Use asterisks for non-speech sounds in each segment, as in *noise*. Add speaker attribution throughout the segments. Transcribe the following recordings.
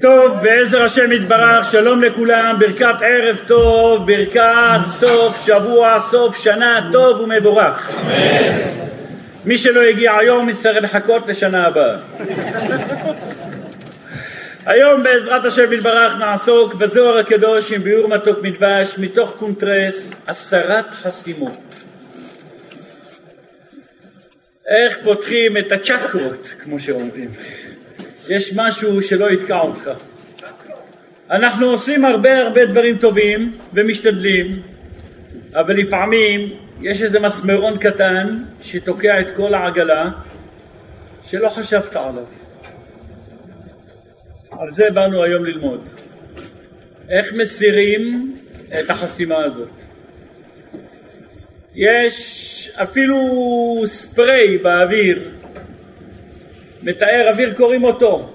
Speaker 1: טוב, בעזר השם יתברך, שלום לכולם, ברכת ערב טוב, ברכת סוף שבוע, סוף שנה טוב ומבורך. אמן. מי שלא הגיע היום יצטרך לחכות לשנה הבאה. היום בעזרת השם יתברך נעסוק בזוהר הקדוש עם ביאור מתוק מדבש מתוך קונטרס הסרת חסימות. איך פותחים את הצ'קרות, כמו שאומרים. יש משהו שלא יתקע אותך. אנחנו עושים הרבה הרבה דברים טובים ומשתדלים, אבל לפעמים יש איזה מסמרון קטן שתוקע את כל העגלה שלא חשבת עליו. על זה באנו היום ללמוד. איך מסירים את החסימה הזאת. יש אפילו ספרי באוויר מתאר אוויר קוראים אותו.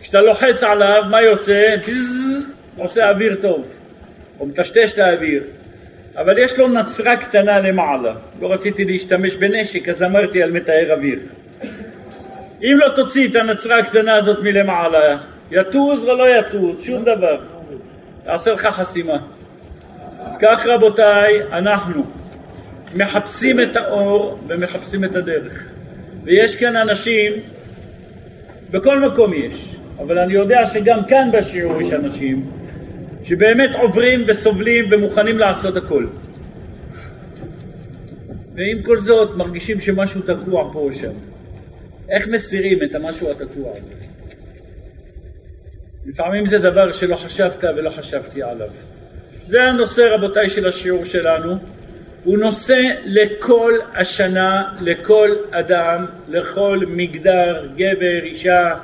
Speaker 1: כשאתה לוחץ עליו, מה יוצא? עושה אוויר טוב, או מטשטש את האוויר. אבל יש לו נצרה קטנה למעלה. לא רציתי להשתמש בנשק, אז אמרתי על מתאר אוויר. אם לא תוציא את הנצרה הקטנה הזאת מלמעלה, יטוז ולא יטוז, שום דבר. יעשה לך חסימה. כך רבותיי, אנחנו מחפשים את האור ומחפשים את הדרך. ויש כאן אנשים, בכל מקום יש, אבל אני יודע שגם כאן בשיעור יש אנשים שבאמת עוברים וסובלים ומוכנים לעשות הכל. ועם כל זאת מרגישים שמשהו תקוע פה או שם. איך מסירים את המשהו התקוע הזה? לפעמים זה דבר שלא חשבת ולא חשבתי עליו. זה הנושא רבותיי של השיעור שלנו. הוא נושא לכל השנה, לכל אדם, לכל מגדר, גבר, אישה,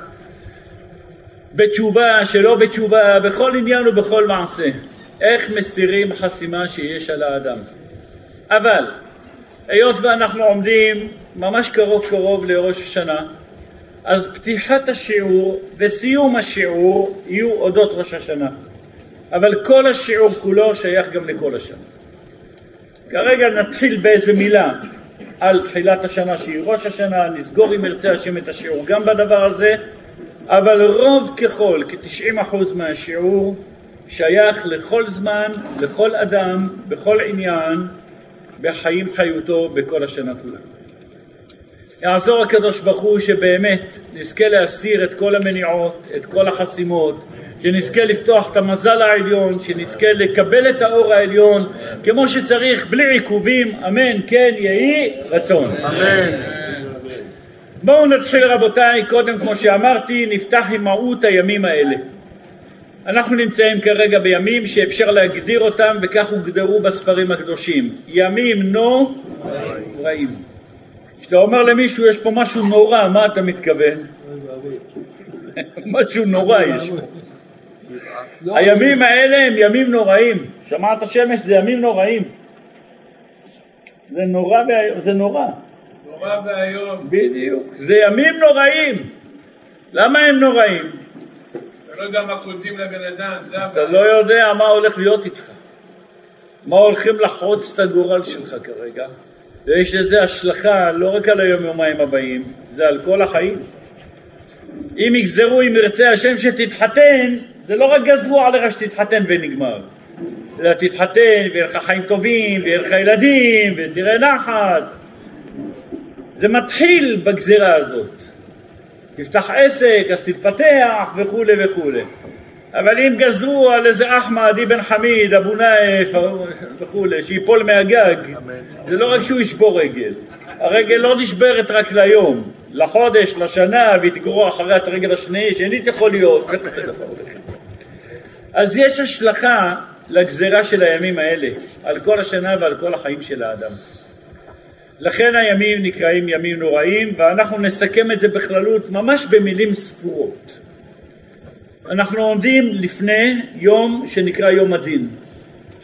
Speaker 1: בתשובה, שלא בתשובה, בכל עניין ובכל מעשה. איך מסירים חסימה שיש על האדם. אבל, היות ואנחנו עומדים ממש קרוב קרוב לראש השנה, אז פתיחת השיעור וסיום השיעור יהיו אודות ראש השנה. אבל כל השיעור כולו שייך גם לכל השנה. כרגע נתחיל באיזה מילה על תחילת השנה שהיא ראש השנה, נסגור אם ירצה השם את השיעור גם בדבר הזה, אבל רוב ככל, כ-90% מהשיעור, שייך לכל זמן, לכל אדם, בכל עניין, בחיים חיותו, בכל השנה כולה. יעזור הקדוש ברוך הוא שבאמת נזכה להסיר את כל המניעות, את כל החסימות, שנזכה לפתוח את המזל העליון, שנזכה לקבל את האור העליון כמו שצריך, בלי עיכובים, אמן, כן יהי רצון. אמן. בואו נתחיל רבותיי, קודם כמו שאמרתי, נפתח עם מהות הימים האלה. אנחנו נמצאים כרגע בימים שאפשר להגדיר אותם וכך הוגדרו בספרים הקדושים. ימים נוראים. כשאתה אומר למישהו יש פה משהו נורא, מה אתה מתכוון? *laughs* משהו נורא יש פה. לא, הימים האלה הם ימים נוראים. שמעת שמש זה ימים נוראים. זה נורא ואיום, זה נורא.
Speaker 2: נורא ואיום.
Speaker 1: בדיוק. זה ימים נוראים. למה הם נוראים?
Speaker 2: אתה לא יודע מה כותבים לבן אדם.
Speaker 1: אתה לא יודע מה הולך להיות איתך. מה הולכים לחרוץ את הגורל שלך כרגע. ויש לזה השלכה לא רק על היום יומיים הבאים, זה על כל החיים. אם יגזרו אם ירצה השם שתתחתן, זה לא רק גזרו עליך שתתחתן ונגמר, אלא תתחתן ויהיה לך חיים טובים, ויהיה לך ילדים, ותראה נחת. זה מתחיל בגזירה הזאת. תפתח עסק, אז תתפתח וכולי וכולי. אבל אם גזרו על איזה אחמד אבן חמיד, אבו נאיף וכולי, שיפול מהגג, זה לא רק שהוא ישבור רגל. הרגל לא נשברת רק ליום, לחודש, לשנה, והיא תגרור אחריה את הרגל השני, שנית יכול להיות. אז יש השלכה לגזירה של הימים האלה, על כל השנה ועל כל החיים של האדם. לכן הימים נקראים ימים נוראים, ואנחנו נסכם את זה בכללות ממש במילים ספורות. אנחנו עומדים לפני יום שנקרא יום הדין.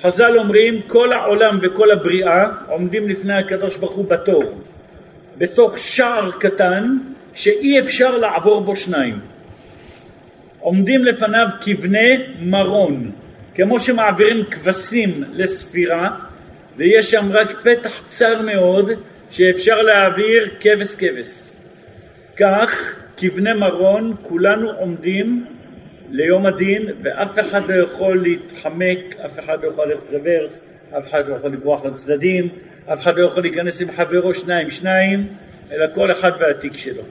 Speaker 1: חז"ל אומרים כל העולם וכל הבריאה עומדים לפני הקדוש ברוך הוא בתור, בתוך שער קטן שאי אפשר לעבור בו שניים. עומדים לפניו כבני מרון, כמו שמעבירים כבשים לספירה, ויש שם רק פתח צר מאוד שאפשר להעביר כבש כבש. כך כבני מרון כולנו עומדים ליום הדין, ואף אחד לא יכול להתחמק, אף אחד לא יכול ללכת רוורס, אף אחד לא יכול לברוח לצדדים, אף אחד לא יכול להיכנס עם חברו שניים שניים, אלא כל אחד והתיק שלו.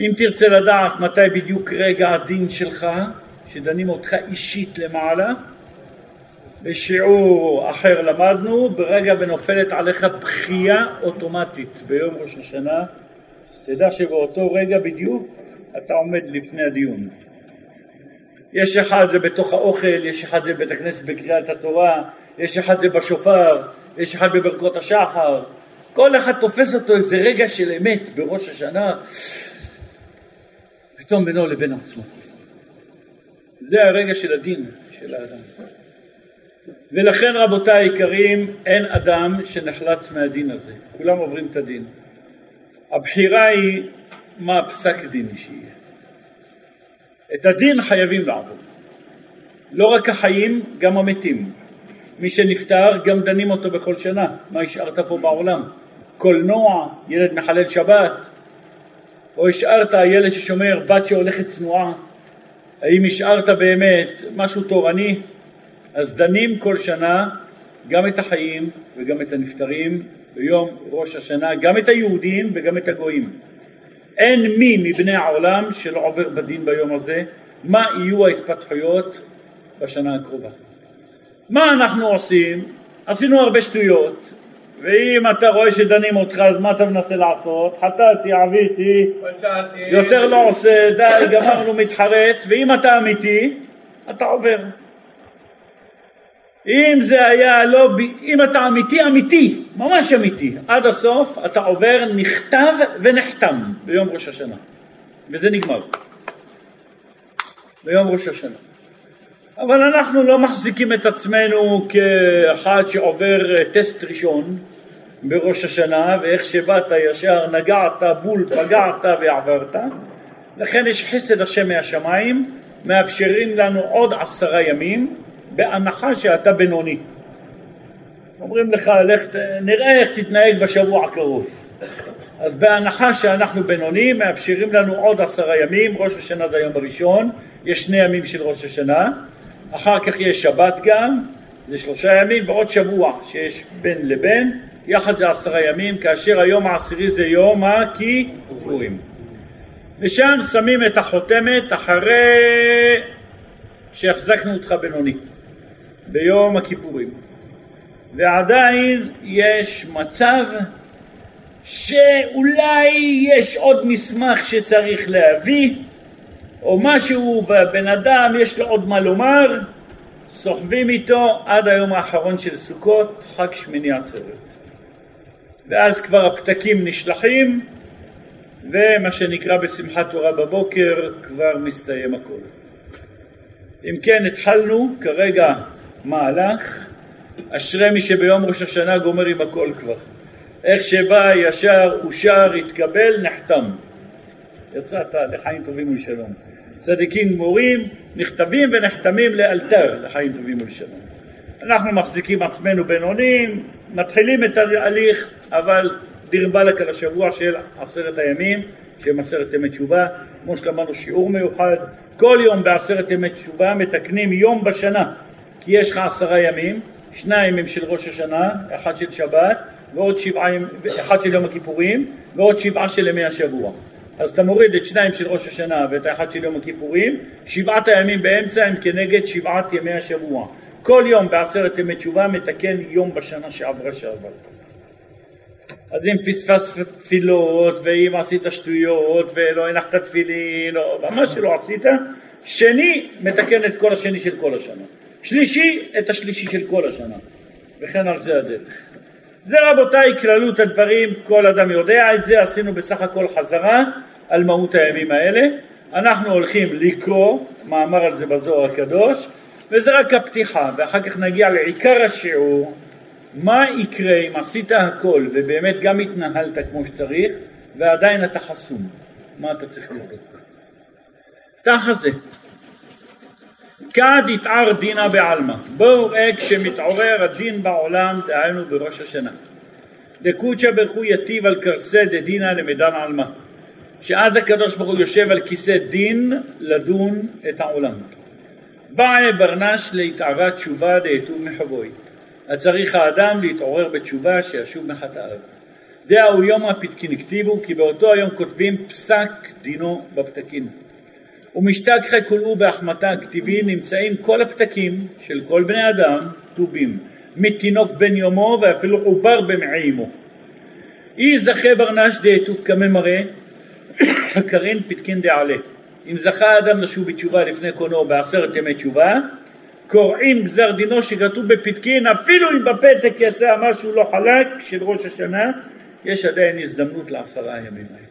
Speaker 1: אם תרצה לדעת מתי בדיוק רגע הדין שלך, שדנים אותך אישית למעלה, בשיעור אחר למדנו, ברגע ונופלת עליך בכייה אוטומטית ביום ראש השנה, תדע שבאותו רגע בדיוק אתה עומד לפני הדיון. יש אחד זה בתוך האוכל, יש אחד זה בבית הכנסת בקריאת התורה, יש אחד זה בשופר, יש אחד בברכות השחר, כל אחד תופס אותו איזה רגע של אמת בראש השנה, פתאום בינו לבין עצמו. זה הרגע של הדין של האדם. ולכן רבותיי היקרים, אין אדם שנחלץ מהדין הזה, כולם עוברים את הדין. הבחירה היא מה הפסק דין שיהיה. את הדין חייבים לעבור. לא רק החיים, גם המתים. מי שנפטר, גם דנים אותו בכל שנה. מה השארת פה בעולם? קולנוע, ילד מחלל שבת, או השארת ילד ששומר, בת שהולכת צנועה. האם השארת באמת משהו תורני? אז דנים כל שנה גם את החיים וגם את הנפטרים ביום ראש השנה, גם את היהודים וגם את הגויים. אין מי מבני העולם שלא עובר בדין ביום הזה, מה יהיו ההתפתחויות בשנה הקרובה. מה אנחנו עושים? עשינו הרבה שטויות, ואם אתה רואה שדנים אותך אז מה אתה מנסה לעשות? חטאתי, עוויתי, יותר לא עושה, די, גמרנו, מתחרט, ואם אתה אמיתי, אתה עובר. אם זה היה לא, אם אתה אמיתי אמיתי, ממש אמיתי, עד הסוף אתה עובר נכתב ונחתם ביום ראש השנה, וזה נגמר. ביום ראש השנה. אבל אנחנו לא מחזיקים את עצמנו כאחד שעובר אה, טסט ראשון בראש השנה, ואיך שבאת ישר נגעת, בול, פגעת ועברת. לכן יש חסד השם מהשמיים, מאפשרים לנו עוד עשרה ימים, בהנחה שאתה בינוני. אומרים לך, לך, נראה איך תתנהג בשבוע הקרוב. אז בהנחה שאנחנו בינוני, מאפשרים לנו עוד עשרה ימים, ראש השנה זה היום הראשון, יש שני ימים של ראש השנה, אחר כך יש שבת גם, זה שלושה ימים, ועוד שבוע שיש בין לבין, יחד זה עשרה ימים, כאשר היום העשירי זה יום הכיפורים. ושם שמים את החותמת אחרי שהחזקנו אותך בינוני. ביום הכיפורים. ועדיין יש מצב שאולי יש עוד מסמך שצריך להביא, או משהו, בבן אדם יש לו עוד מה לומר, סוחבים איתו עד היום האחרון של סוכות, חג שמיני עצרת. ואז כבר הפתקים נשלחים, ומה שנקרא בשמחת תורה בבוקר, כבר מסתיים הכל. אם כן, התחלנו כרגע מהלך, אשרי מי שביום ראש השנה גומר עם הכל כבר. איך שבא ישר, אושר, התקבל, נחתם. יצאת לחיים טובים ולשלום. צדיקים גמורים, נכתבים ונחתמים לאלתר לחיים טובים ולשלום. אנחנו מחזיקים עצמנו בינונים, מתחילים את ההליך, אבל דיר באלק על השבוע של עשרת הימים, שהם עשרת ימי תשובה, כמו שלמדנו שיעור מיוחד, כל יום בעשרת ימי תשובה מתקנים יום בשנה כי יש לך עשרה ימים, שניים הם של ראש השנה, אחד של שבת, ועוד שבעה, אחד של יום הכיפורים, ועוד שבעה של ימי השבוע. אז אתה מוריד את שניים של ראש השנה ואת האחד של יום הכיפורים, שבעת הימים באמצע הם כנגד שבעת ימי השבוע. כל יום בעשרת ימי תשובה מתקן יום בשנה שעברה שעברת. אז אם פספס תפילות, ואם עשית שטויות, ולא הנחת תפילין, או מה שלא עשית, שני מתקן את כל השני של כל השנה. שלישי את השלישי של כל השנה, וכן על זה הדרך. זה רבותיי כללות הדברים, כל אדם יודע את זה, עשינו בסך הכל חזרה על מהות הימים האלה. אנחנו הולכים לקרוא מאמר על זה בזוהר הקדוש, וזה רק הפתיחה, ואחר כך נגיע לעיקר השיעור, מה יקרה אם עשית הכל ובאמת גם התנהלת כמו שצריך, ועדיין אתה חסום, מה אתה צריך לבדוק? ככה זה. כד יתער דינא בעלמא. בואו ראה כשמתעורר הדין בעולם, דהיינו בראש השנה. דקודשא ברכו יטיב על קרסי דדינא למדן עלמא. שאז הקדוש ברוך הוא יושב על כיסא דין לדון את העולם. באי ברנש להתערת תשובה דהתוב מחבוי. אז צריך האדם להתעורר בתשובה שישוב מחטאיו. דאו יום הפתקין כתיבו כי באותו היום כותבים פסק דינו בפתקים. ומשתכחי כולאו בהחמתה הכתיבי נמצאים כל הפתקים של כל בני אדם כתובים מתינוק בן יומו ואפילו עובר במעי אמו. אי זכה ברנש כמה מראה קרין פתקין דעלה. אם זכה האדם לשוב בתשובה לפני קונו בעשרת ימי תשובה, קוראים גזר דינו שכתוב בפתקין, אפילו אם בפתק יצא משהו לא חלק של ראש השנה, יש עדיין הזדמנות לעשרה הימים האלה.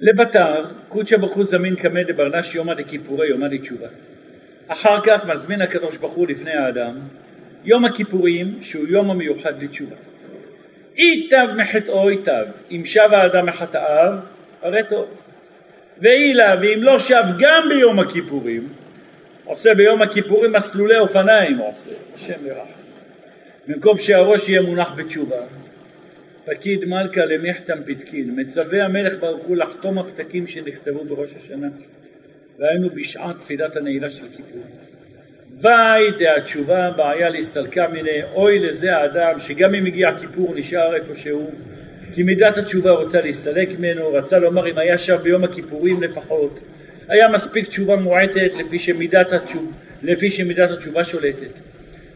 Speaker 1: לבתר, קודשא ברוך הוא זמין קמא דברנש יומא דכיפורי יומא דתשובה. אחר כך מזמין הקדוש ברוך הוא לפני האדם יום הכיפורים שהוא יום המיוחד לתשובה. ייטב מחטאו ייטב, אם שב האדם מחטאיו, הרי טוב. ואי לה, ואם לא שב גם ביום הכיפורים, עושה ביום הכיפורים מסלולי אופניים, עושה, השם ירחם. במקום שהראש יהיה מונח בתשובה, פקיד מלכה למחתם פתקין, מצווה המלך ברוך הוא לחתום הפתקים שנכתבו בראש השנה, והיינו בשעת תפילת הנעילה של כיפור. ואי דהתשובה בעיה להסתלקה מיני, אוי לזה האדם שגם אם הגיע כיפור נשאר איפה שהוא, כי מידת התשובה רוצה להסתלק ממנו, רצה לומר אם היה שם ביום הכיפורים לפחות, היה מספיק תשובה מועטת לפי שמידת, התשוב, לפי שמידת התשובה שולטת.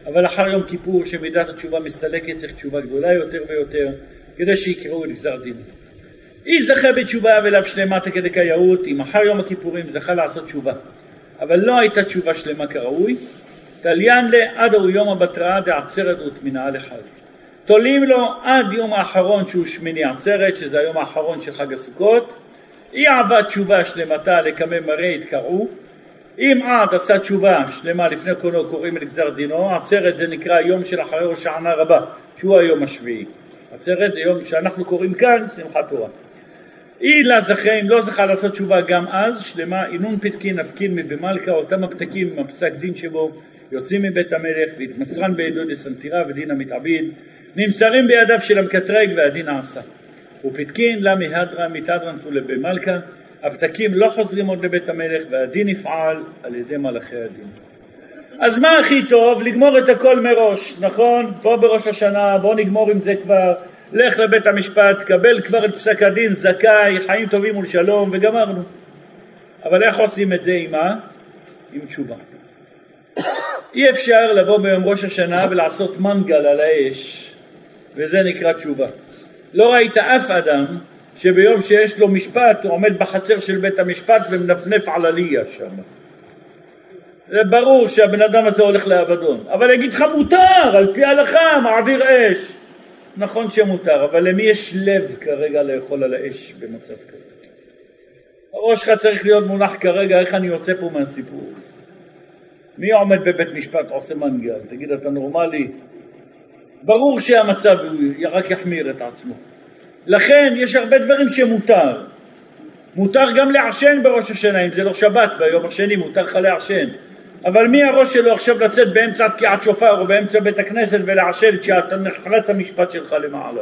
Speaker 1: אבל אחר יום כיפור שמידת התשובה מסתלקת צריך תשובה גדולה יותר ויותר כדי שיקראו את גזר. אי זכה בתשובה ולאו שלמה כדי כיאות, אם אחר יום הכיפורים זכה לעשות תשובה, אבל לא הייתה תשובה שלמה כראוי, תליין לעד הוא יום הבתראה דעצרת ותמינאה לחג. תולים לו עד יום האחרון שהוא שמיני עצרת, שזה היום האחרון של חג הסוכות, אי עבד תשובה שלמתה לקמא מראה יתקראו, אם עד עשה תשובה שלמה לפני קונו קוראים את גזר דינו, עצרת זה נקרא יום של אחרי ראש הענה רבה, שהוא היום השביעי. עצרת זה יום שאנחנו קוראים כאן שמחת תורה. אי לה זכה, אם לא זכה לעשות תשובה גם אז, שלמה אינון פתקין נפקין מבמלכה, אותם הפתקים עם הפסק דין שבו יוצאים מבית המלך והתמסרן בידו דסנתירה ודין המתעביד, נמסרים בידיו של המקטרג והדין העשה. ופתקין לה מהדרא מתהדרן תולה במלכה, הפתקים לא חוזרים עוד לבית המלך והדין יפעל על ידי מלאכי הדין. אז מה הכי טוב? לגמור את הכל מראש, נכון? בוא בראש השנה, בוא נגמור עם זה כבר, לך לבית המשפט, קבל כבר את פסק הדין, זכאי, חיים טובים ולשלום, וגמרנו. אבל איך עושים את זה עם מה? עם תשובה. *coughs* אי אפשר לבוא ביום ראש השנה ולעשות מנגל על האש, וזה נקרא תשובה. לא ראית אף אדם שביום שיש לו משפט הוא עומד בחצר של בית המשפט ומנפנף על עלייה שם. זה ברור שהבן אדם הזה הולך לאבדון. אבל יגיד לך מותר, על פי ההלכה, מעביר אש. נכון שמותר, אבל למי יש לב כרגע לאכול על האש במצב כזה? הראש שלך צריך להיות מונח כרגע, איך אני יוצא פה מהסיפור? מי עומד בבית משפט עושה מנגל? תגיד, אתה נורמלי? ברור שהמצב רק יחמיר את עצמו. לכן יש הרבה דברים שמותר. מותר גם לעשן בראש השנה, אם זה לא שבת, ביום השני מותר לך לעשן. אבל מי הראש שלו עכשיו לצאת באמצע תקיעת שופר או באמצע בית הכנסת ולעשן כשאתה נחרץ המשפט שלך למעלה?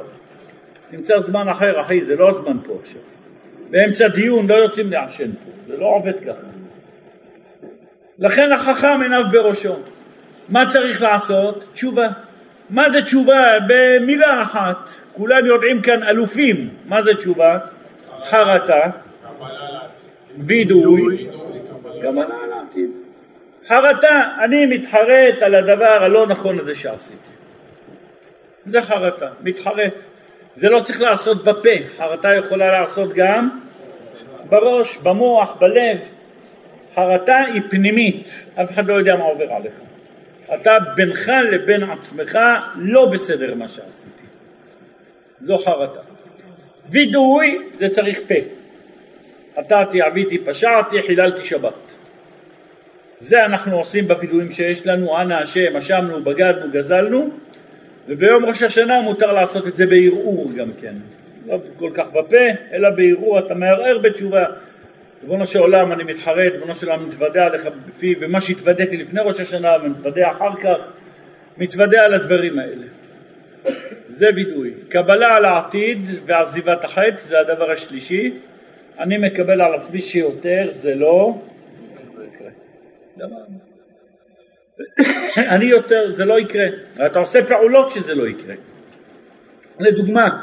Speaker 1: נמצא זמן אחר, אחי, זה לא הזמן פה עכשיו. באמצע דיון לא יוצאים לעשן פה, זה לא עובד ככה. לכן החכם עיניו בראשו. מה צריך לעשות? תשובה. מה זה תשובה? במילה אחת. כולם יודעים כאן אלופים. מה זה תשובה? חרטה, בידוי, קבלה לעתיד. חרטה, אני מתחרט על הדבר הלא נכון הזה שעשיתי. זה חרטה, מתחרט. זה לא צריך לעשות בפה, חרטה יכולה לעשות גם בראש, במוח, בלב. חרטה היא פנימית, אף אחד לא יודע מה עובר עליך. אתה בינך לבין עצמך לא בסדר מה שעשיתי. זו חרטה. וידוי זה צריך פה. חטאתי, עביתי, פשעתי, חיללתי שבת. זה אנחנו עושים בפיגועים שיש לנו, אנא השם, אשמנו, בגדנו, גזלנו, וביום ראש השנה מותר לעשות את זה בערעור גם כן. לא כל כך בפה, אלא בערעור אתה מערער בתשובה. ריבונו של עולם אני מתחרט, ריבונו של עולם מתוודה עליך בפי, ומה שהתוודעתי לפני ראש השנה ומתוודה אחר כך, מתוודה על הדברים האלה. זה וידוי. קבלה על העתיד ועזיבת החטא זה הדבר השלישי. אני מקבל על עצמי שיותר, זה לא. *coughs* אני יותר, זה לא יקרה. אתה עושה פעולות שזה לא יקרה. לדוגמה,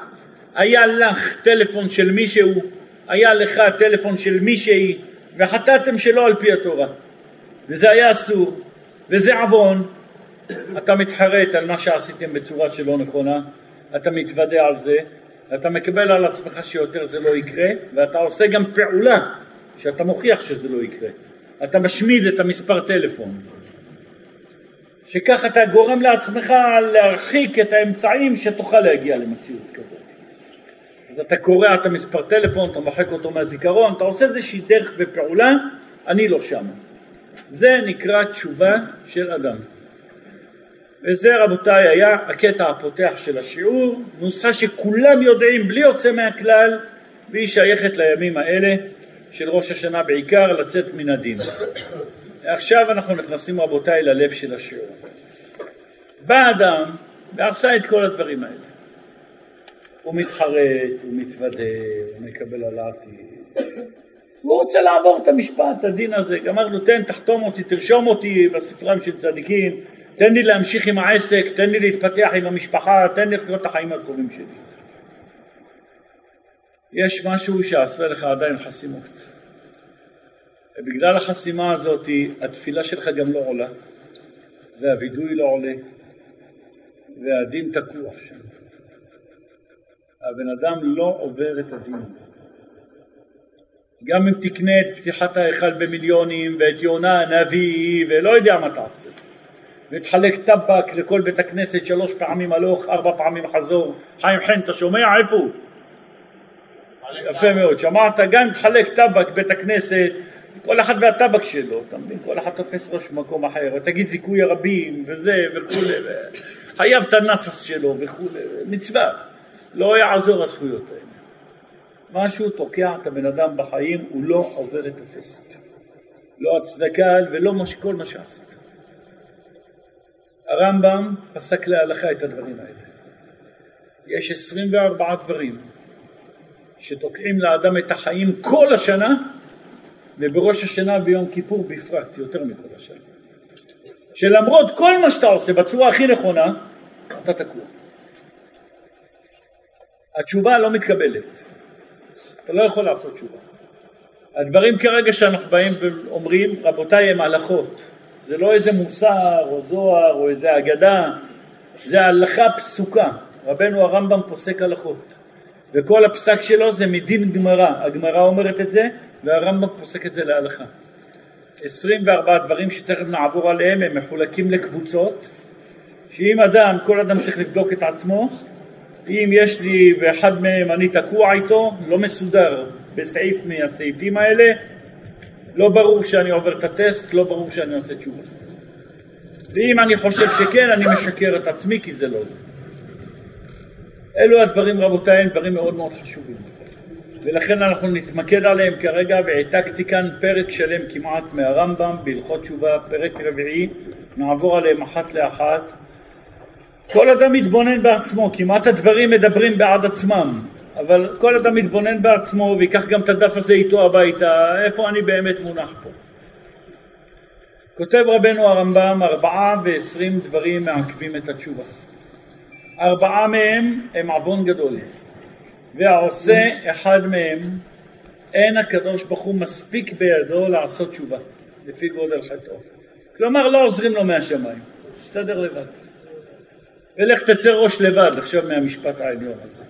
Speaker 1: היה לך טלפון של מישהו, היה לך טלפון של מישהי, וחטאתם שלא על פי התורה, וזה היה אסור, וזה עוון, *coughs* אתה מתחרט על מה שעשיתם בצורה שלא נכונה, אתה מתוודה על זה, אתה מקבל על עצמך שיותר זה לא יקרה, ואתה עושה גם פעולה שאתה מוכיח שזה לא יקרה. אתה משמיד את המספר טלפון. שכך אתה גורם לעצמך להרחיק את האמצעים שתוכל להגיע למציאות כזאת. אז אתה קורע את המספר טלפון, אתה מוחק אותו מהזיכרון, אתה עושה איזושהי דרך ופעולה, אני לא שם. זה נקרא תשובה של אדם. וזה רבותיי היה הקטע הפותח של השיעור, נוסחה שכולם יודעים בלי יוצא מהכלל והיא שייכת לימים האלה של ראש השנה בעיקר לצאת מן הדין. עכשיו אנחנו נכנסים רבותיי ללב של השיעור. בא אדם ועשה את כל הדברים האלה. הוא מתחרט, הוא מתוודה, הוא מקבל על העתיד. הוא רוצה לעבור את המשפט, הדין הזה. גמרנו, תן, תחתום אותי, תרשום אותי בספריים של צדיקים, תן לי להמשיך עם העסק, תן לי להתפתח עם המשפחה, תן לי לחיות את החיים הטובים שלי. יש משהו שעשה לך עדיין חסימות. ובגלל החסימה הזאת התפילה שלך גם לא עולה, והווידוי לא עולה, והדין תקוע שם. הבן אדם לא עובר את הדין. גם אם תקנה את פתיחת ההיכל במיליונים ואת יונה הנביא ולא יודע מה תעשה ותחלק טבק לכל בית הכנסת שלוש פעמים הלוך, ארבע פעמים חזור חיים חן אתה שומע איפה הוא? יפה מאוד, שמעת גם תחלק טבק בית הכנסת כל אחד והטבק שלו, אתה מבין? כל אחד תופס ראש במקום אחר, תגיד זיכוי הרבים וזה וכולי, חייב את הנפס שלו וכולי, מצווה, לא יעזור הזכויות האלה. משהו תוקע את הבן אדם בחיים, הוא לא עובר את הטסט. לא הצדקה ולא כל מה שעשית. הרמב"ם פסק להלכה את הדברים האלה. יש 24 דברים שתוקעים לאדם את החיים כל השנה ובראש השנה ביום כיפור בפרט, יותר מכל השנה. שלמרות כל מה שאתה עושה בצורה הכי נכונה, אתה תקוע. התשובה לא מתקבלת. אתה לא יכול לעשות תשובה. הדברים כרגע שאנחנו באים ואומרים, רבותיי, הם הלכות. זה לא איזה מוסר או זוהר או איזה אגדה, זה הלכה פסוקה. רבנו הרמב"ם פוסק הלכות. וכל הפסק שלו זה מדין גמרא. הגמרא אומרת את זה, והרמב"ם פוסק את זה להלכה. 24 דברים שתכף נעבור עליהם הם מחולקים לקבוצות שאם אדם, כל אדם צריך לבדוק את עצמו אם יש לי ואחד מהם אני תקוע איתו, לא מסודר בסעיף מהסעיפים האלה, לא ברור שאני עובר את הטסט, לא ברור שאני עושה תשובה. ואם אני חושב שכן, אני משקר את עצמי כי זה לא זה. אלו הדברים רבותיי, הם דברים מאוד מאוד חשובים. ולכן אנחנו נתמקד עליהם כרגע והעתקתי כאן פרק שלם כמעט מהרמב"ם בהלכות תשובה, פרק רביעי, נעבור עליהם אחת לאחת. כל אדם מתבונן בעצמו, כמעט הדברים מדברים בעד עצמם, אבל כל אדם מתבונן בעצמו ויקח גם את הדף הזה איתו הביתה, איפה אני באמת מונח פה. כותב רבנו הרמב"ם ארבעה ועשרים דברים מעכבים את התשובה. ארבעה מהם הם עוון גדול. והעושה אחד מהם, אין הקדוש ברוך הוא מספיק בידו לעשות תשובה, לפי גודל חטאו. כלומר, לא עוזרים לו מהשמיים, תסתדר לבד. ולך תצא ראש לבד עכשיו מהמשפט העליון הזה.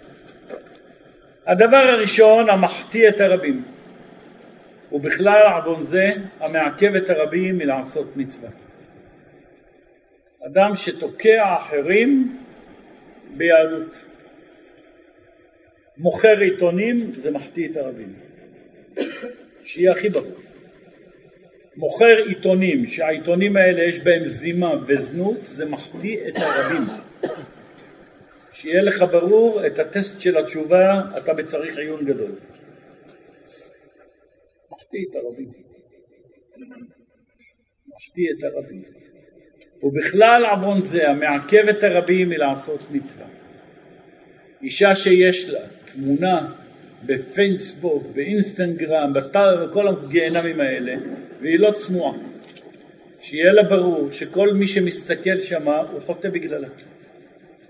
Speaker 1: הדבר הראשון, המחטיא את הרבים, ובכלל עוון זה המעכב את הרבים מלעשות מצווה. אדם שתוקע אחרים ביהדות. מוכר עיתונים זה מחטיא את הרבים. שיהיה הכי ברור. מוכר עיתונים שהעיתונים האלה יש בהם זימה וזנות זה מחטיא את הרבים. שיהיה לך ברור את הטסט של התשובה אתה בצריך עיון גדול. מחטיא את הרבים. מחטיא את הרבים. ובכלל עוון זה המעכב את הרבים מלעשות מצווה. אישה שיש לה תמונה בפייסבוק, באינסטגרם, באתר, בכל הגיהנמים האלה, והיא לא צנועה. שיהיה לה ברור שכל מי שמסתכל שמה הוא חוטא בגללה.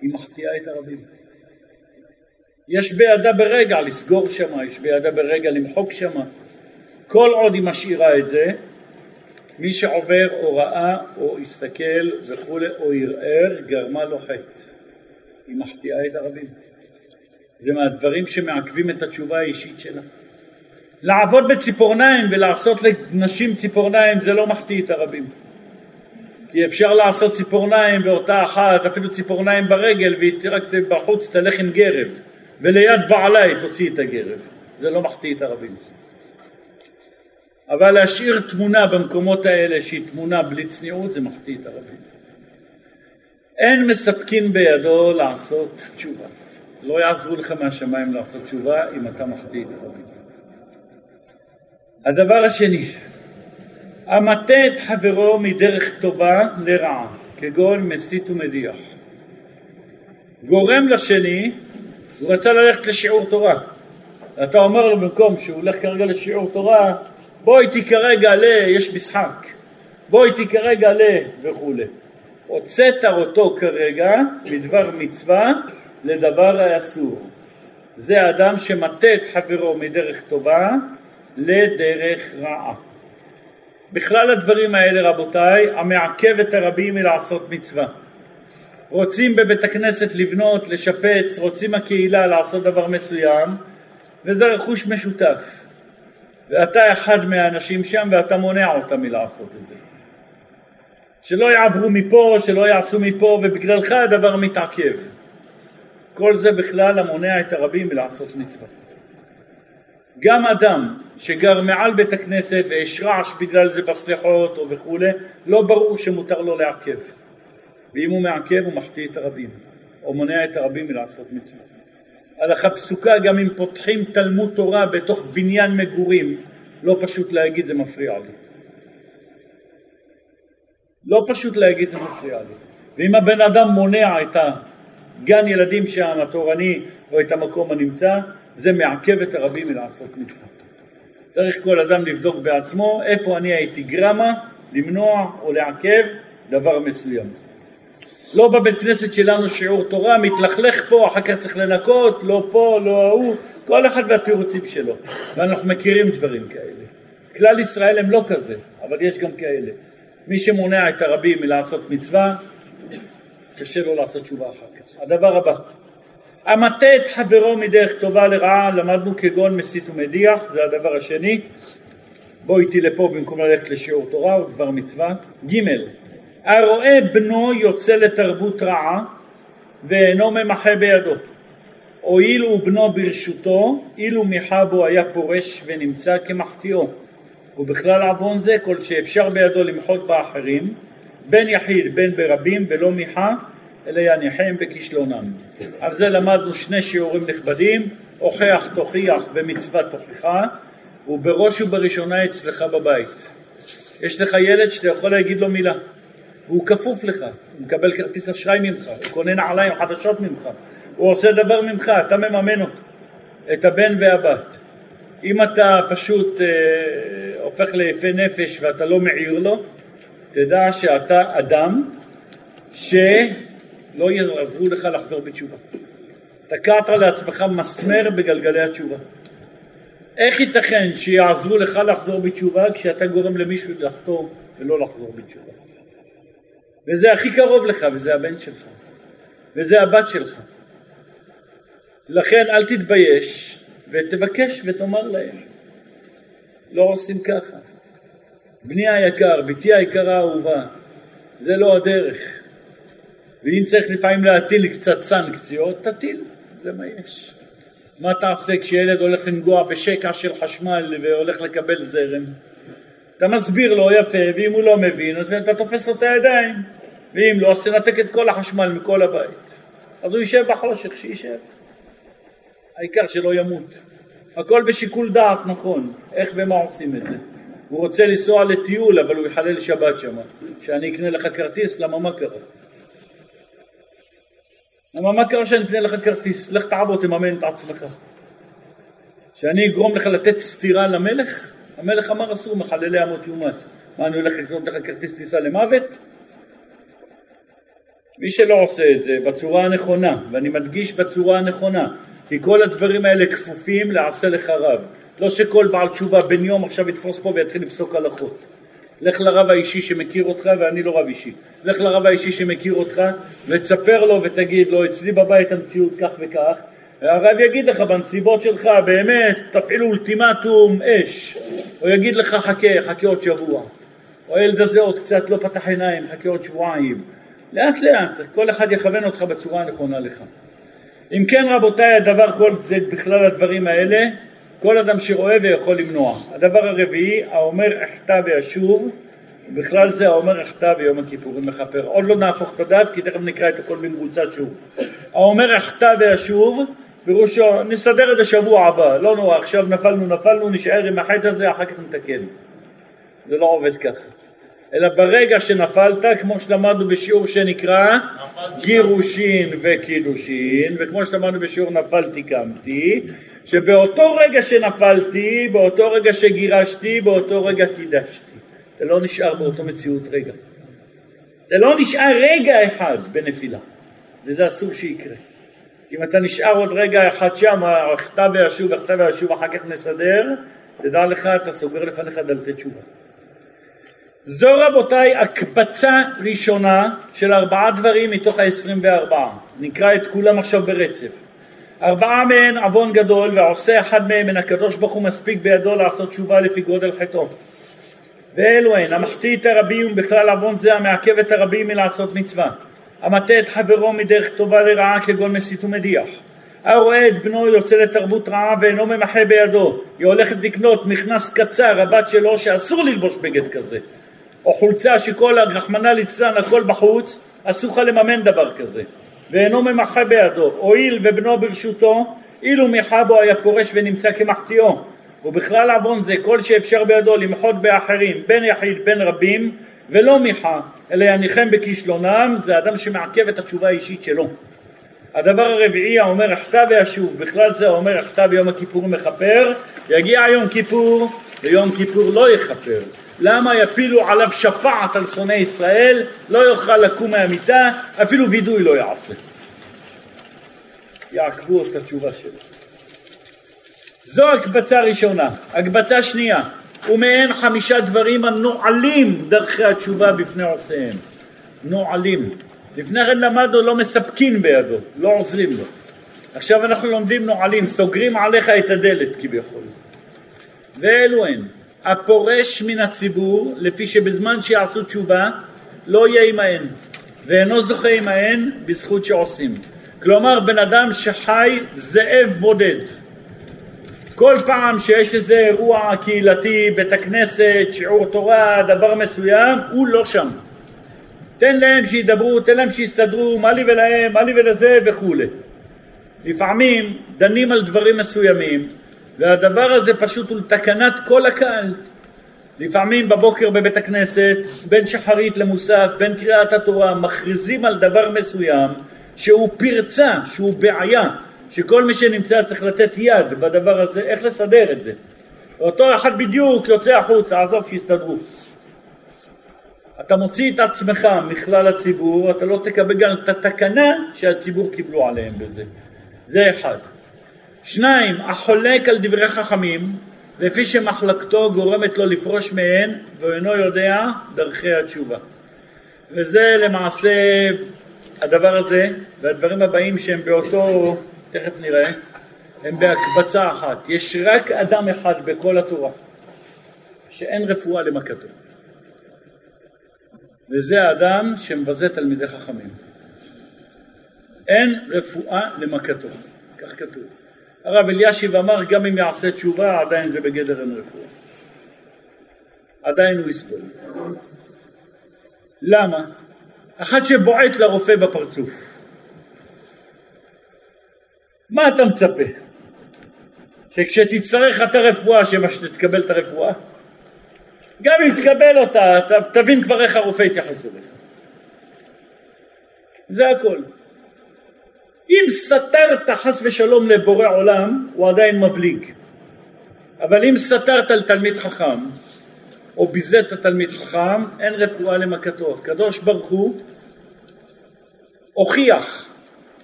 Speaker 1: היא מחטיאה את הרבים. יש בידה ברגע לסגור שמה, יש בידה ברגע למחוק שמה. כל עוד היא משאירה את זה, מי שעובר או ראה או הסתכל וכולי או ערער, גרמה לו חטא. היא מחטיאה את הרבים. זה מהדברים שמעכבים את התשובה האישית שלה. לעבוד בציפורניים ולעשות לנשים ציפורניים זה לא מחטיא את הרבים. כי אפשר לעשות ציפורניים באותה אחת, אפילו ציפורניים ברגל, והיא רק בחוץ תלך עם גרב, וליד בעלה היא תוציא את הגרב. זה לא מחטיא את הרבים. אבל להשאיר תמונה במקומות האלה שהיא תמונה בלי צניעות זה מחטיא את הרבים. אין מספקים בידו לעשות תשובה. לא יעזרו לך מהשמיים לעשות תשובה אם אתה מחטיא את הרבים. הדבר השני, המטה את חברו מדרך טובה לרעה, כגון מסית ומדיח. גורם לשני, הוא רצה ללכת לשיעור תורה. אתה אומר לו במקום שהוא הולך כרגע לשיעור תורה, בוא איתי כרגע ל... יש משחק, בוא איתי כרגע ל... וכולי. הוצאת אותו כרגע מדבר מצווה לדבר האסור. זה אדם שמטה את חברו מדרך טובה לדרך רעה. בכלל הדברים האלה רבותיי, המעכב את הרבים מלעשות מצווה. רוצים בבית הכנסת לבנות, לשפץ, רוצים הקהילה לעשות דבר מסוים, וזה רכוש משותף. ואתה אחד מהאנשים שם ואתה מונע אותם מלעשות את זה. שלא יעברו מפה, שלא יעשו מפה, ובגללך הדבר מתעכב. כל זה בכלל המונע את הרבים מלעשות מצווה. גם אדם שגר מעל בית הכנסת ויש רעש בגלל זה בסליחות או וכולי, לא ברור שמותר לו לעכב. ואם הוא מעכב הוא מחטיא את הרבים, או מונע את הרבים מלעשות מצווה. הלכה פסוקה גם אם פותחים תלמוד תורה בתוך בניין מגורים, לא פשוט להגיד זה מפריע לי. לא פשוט להגיד זה מפריע לי. ואם הבן אדם מונע את הגן ילדים שם, התורני, או את המקום הנמצא, זה מעכב את הרבים מלעשות מצווה. צריך כל אדם לבדוק בעצמו איפה אני הייתי גרמה למנוע או לעכב דבר מסוים. לא בבית כנסת שלנו שיעור תורה, מתלכלך פה, אחר כך צריך לנקות, לא פה, לא ההוא, כל אחד והתירוצים שלו, ואנחנו מכירים דברים כאלה. כלל ישראל הם לא כזה, אבל יש גם כאלה. מי שמונע את הרבים מלעשות מצווה, קשה לו לעשות תשובה אחר כך. הדבר הבא, המטה את חברו מדרך טובה לרעה, למדנו כגון מסית ומדיח, זה הדבר השני. בוא איתי לפה במקום ללכת לשיעור תורה או דבר מצווה. ג' הרואה בנו יוצא לתרבות רעה ואינו ממחה בידו. הואיל בנו ברשותו, אילו מיחה בו היה פורש ונמצא כמחטיאו. ובכלל עוון זה כל שאפשר בידו למחות באחרים, בין יחיד בין ברבים ולא מיחה, אלא יניחם בכישלונם. על זה למדנו שני שיעורים נכבדים, הוכח תוכיח ומצוות תוכיחה, ובראש ובראשונה אצלך בבית. יש לך ילד שאתה יכול להגיד לו מילה, והוא כפוף לך, הוא מקבל כרטיס אשראי ממך, הוא קונה נעליים חדשות ממך, הוא עושה דבר ממך, אתה מממן אותו, את הבן והבת. אם אתה פשוט אה, הופך ליפה נפש ואתה לא מעיר לו, תדע שאתה אדם שלא יעזרו לך לחזור בתשובה. תקעת לעצמך מסמר בגלגלי התשובה. איך ייתכן שיעזרו לך לחזור בתשובה כשאתה גורם למישהו לחתור ולא לחזור בתשובה? וזה הכי קרוב לך, וזה הבן שלך, וזה הבת שלך. לכן אל תתבייש ותבקש ותאמר להם. לא עושים ככה. בני היקר, בתי היקרה האהובה, זה לא הדרך. ואם צריך לפעמים להטיל קצת סנקציות, תטיל, זה מה יש. מה תעשה כשילד הולך לנגוע בשקע של חשמל והולך לקבל זרם? אתה מסביר לו יפה, ואם הוא לא מבין, אז אתה תופס לו את הידיים, ואם לא, אז תנתק את כל החשמל מכל הבית. אז הוא יישב בחושך, שישב. העיקר שלא ימות. הכל בשיקול דעת נכון, איך ומה עושים את זה. הוא רוצה לנסוע לטיול אבל הוא יחלל שבת שם, שאני אקנה לך כרטיס, למה מה קרה? למה מה קרה שאני אקנה לך כרטיס? לך תעבוד, תממן את עצמך. שאני אגרום לך לתת סטירה למלך? המלך אמר אסור מחללי אמות יומת. מה, אני הולך לקנות לך כרטיס טיסה למוות? מי שלא עושה את זה בצורה הנכונה, ואני מדגיש בצורה הנכונה, כי כל הדברים האלה כפופים לעשה לך רב. לא שכל בעל תשובה בן יום עכשיו יתפוס פה ויתחיל לפסוק הלכות. לך לרב האישי שמכיר אותך ואני לא רב אישי. לך לרב האישי שמכיר אותך ותספר לו ותגיד לו אצלי בבית המציאות כך וכך והרב יגיד לך בנסיבות שלך באמת תפעיל אולטימטום אש או יגיד לך חכה חכה עוד שבוע או הילד הזה עוד קצת לא פתח עיניים חכה עוד שבועיים לאט לאט כל אחד יכוון אותך בצורה הנכונה לך אם כן רבותיי הדבר כל זה בכלל הדברים האלה כל אדם שרואה ויכול למנוע. הדבר הרביעי, האומר אחטא וישוב, בכלל זה האומר אחטא ביום הכיפורים מכפר. עוד לא נהפוך את הדף כי תכף נקרא את הכל במרוצה שוב. האומר אחטא וישוב, פירושו נסדר את זה שבוע הבא, לא נורא, עכשיו נפלנו נפלנו, נשאר עם החטא הזה, אחר כך נתקן. זה לא עובד ככה. אלא ברגע שנפלת, כמו שלמדנו בשיעור שנקרא גירושין וקידושין, וכמו שלמדנו בשיעור נפלתי קמתי, שבאותו רגע שנפלתי, באותו רגע שגירשתי, באותו רגע קידשתי. זה לא נשאר באותו מציאות רגע. זה לא נשאר רגע אחד בנפילה, וזה אסור שיקרה. אם אתה נשאר עוד רגע אחד שם, הכתב וישוב, הכתב וישוב, אחר כך נסדר, תדע לך, אתה סוגר לפניך דלתי תשובה. זו רבותיי הקבצה ראשונה של ארבעה דברים מתוך העשרים וארבעה. נקרא את כולם עכשיו ברצף. ארבעה מהן עוון גדול והעושה אחד מהם מן הקדוש ברוך הוא מספיק בידו לעשות תשובה לפי גודל חטאו. ואלו הן המחטיא את הרבים ובכלל עוון זה המעכב את הרבים מלעשות מצווה. המטה את חברו מדרך טובה לרעה כגון מסית ומדיח. הרואה את בנו יוצא לתרבות רעה ואינו ממחה בידו, היא הולכת לקנות מכנס קצר, הבת שלו, שאסור ללבוש בגד כזה. או חולצה שכל, רחמנא ליצלן, הכל בחוץ, אסור לך לממן דבר כזה. ואינו ממחה בידו, הואיל ובנו ברשותו, אילו מיחה בו היה פורש ונמצא כמחטיאו. ובכלל עוון זה כל שאפשר בידו למחות באחרים, בין יחיד בין רבים, ולא מיחה, אלא יניחם בכישלונם, זה אדם שמעכב את התשובה האישית שלו. הדבר הרביעי האומר אחטא ואשוב, בכלל זה האומר אחטא ביום הכיפור מכפר, יגיע יום כיפור ויום כיפור לא יכפר. למה יפילו עליו שפעת על שונאי ישראל, לא יוכל לקום מהמיטה, אפילו וידוי לא יעשה. יעקבו את התשובה שלו. זו הקבצה ראשונה. הקבצה שנייה, ומעין חמישה דברים הנועלים דרכי התשובה בפני עושיהם. נועלים. לפני כן למדנו לא מספקין בידו, לא עוזרים לו. עכשיו אנחנו לומדים נועלים, סוגרים עליך את הדלת כביכול. ואלו הן. הפורש מן הציבור, לפי שבזמן שיעשו תשובה לא יהיה עמהן, ואינו זוכה עמהן בזכות שעושים. כלומר, בן אדם שחי זאב בודד. כל פעם שיש איזה אירוע קהילתי, בית הכנסת, שיעור תורה, דבר מסוים, הוא לא שם. תן להם שידברו, תן להם שיסתדרו, מה לי ולהם, מה לי ולזה וכולי. לפעמים דנים על דברים מסוימים, והדבר הזה פשוט הוא לתקנת כל הקהל. לפעמים בבוקר בבית הכנסת, בין שחרית למוסף, בין קריאת התורה, מכריזים על דבר מסוים שהוא פרצה, שהוא בעיה, שכל מי שנמצא צריך לתת יד בדבר הזה, איך לסדר את זה. אותו אחד בדיוק יוצא החוצה, עזוב שיסתדרו. אתה מוציא את עצמך מכלל הציבור, אתה לא תקבל גם את התקנה שהציבור קיבלו עליהם בזה. זה אחד. שניים, החולק על דברי חכמים, לפי שמחלקתו גורמת לו לפרוש מהן, והוא אינו יודע דרכי התשובה. וזה למעשה הדבר הזה, והדברים הבאים שהם באותו, תכף נראה, הם בהקבצה אחת. יש רק אדם אחד בכל התורה שאין רפואה למכתו. וזה האדם שמבזה תלמידי חכמים. אין רפואה למכתו, כך כתוב. הרב אלישיב אמר גם אם יעשה תשובה עדיין זה בגדר אין רפואה. עדיין הוא יסבול. למה? אחד שבועט לרופא בפרצוף. מה אתה מצפה? שכשתצטרך את הרפואה שמה שתקבל את הרפואה? גם אם תקבל אותה, ת, תבין כבר איך הרופא יתייחס אליך. זה הכל. אם סתרת חס ושלום לבורא עולם, הוא עדיין מבליג. אבל אם סתרת לתלמיד חכם, או ביזית תלמיד חכם, אין רפואה למכתו. הקדוש ברוך הוא הוכיח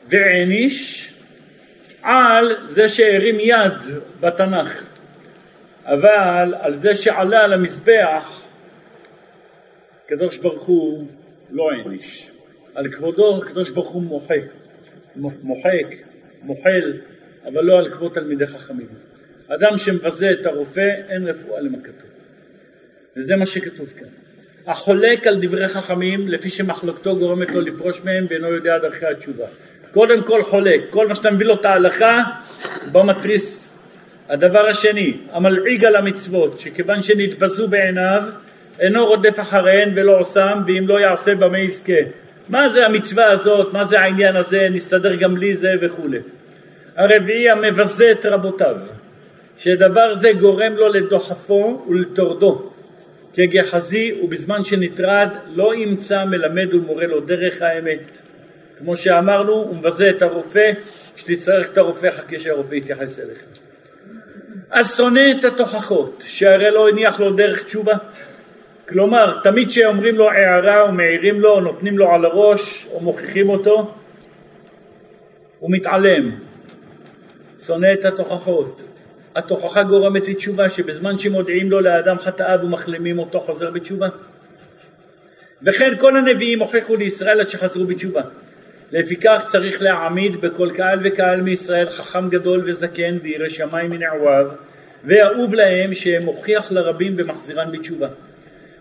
Speaker 1: והעניש על זה שהרים יד בתנ"ך, אבל על זה שעלה על המזבח, הקדוש ברוך הוא לא העניש. על כבודו הקדוש ברוך הוא מוחק, מוחק, מוחל, אבל לא על כבוד תלמידי חכמים. אדם שמבזה את הרופא, אין רפואה למכתו. וזה מה שכתוב כאן. החולק על דברי חכמים לפי שמחלוקתו גורמת לו לפרוש מהם ואינו יודע דרכי התשובה. קודם כל חולק, כל מה שאתה מביא לו את ההלכה במתריס. הדבר השני, המלעיג על המצוות, שכיוון שנתבזו בעיניו אינו רודף אחריהן ולא עושם ואם לא יעשה במה יזכה. מה זה המצווה הזאת, מה זה העניין הזה, נסתדר גם בלי זה וכולי. הרביעי המבזה את רבותיו, שדבר זה גורם לו לדוחפו ולטורדו. כגחזי ובזמן שנטרד לא ימצא מלמד ומורה לו דרך האמת. כמו שאמרנו, הוא מבזה את הרופא, כשתצטרך את הרופא חכה שהרופא יתייחס אליך. אז שונא את התוכחות, שהרי לא הניח לו דרך תשובה. כלומר, תמיד כשאומרים לו הערה או מעירים לו או נותנים לו על הראש או מוכיחים אותו, הוא מתעלם. שונא את התוכחות. התוכחה גורמת לתשובה שבזמן שמודיעים לו לאדם חטאיו ומחלימים אותו חוזר בתשובה. וכן כל הנביאים הוכיחו לישראל עד שחזרו בתשובה. לפיכך צריך להעמיד בכל קהל וקהל מישראל חכם גדול וזקן וירא שמיים מנעוריו ואהוב להם שמוכיח לרבים ומחזירן בתשובה.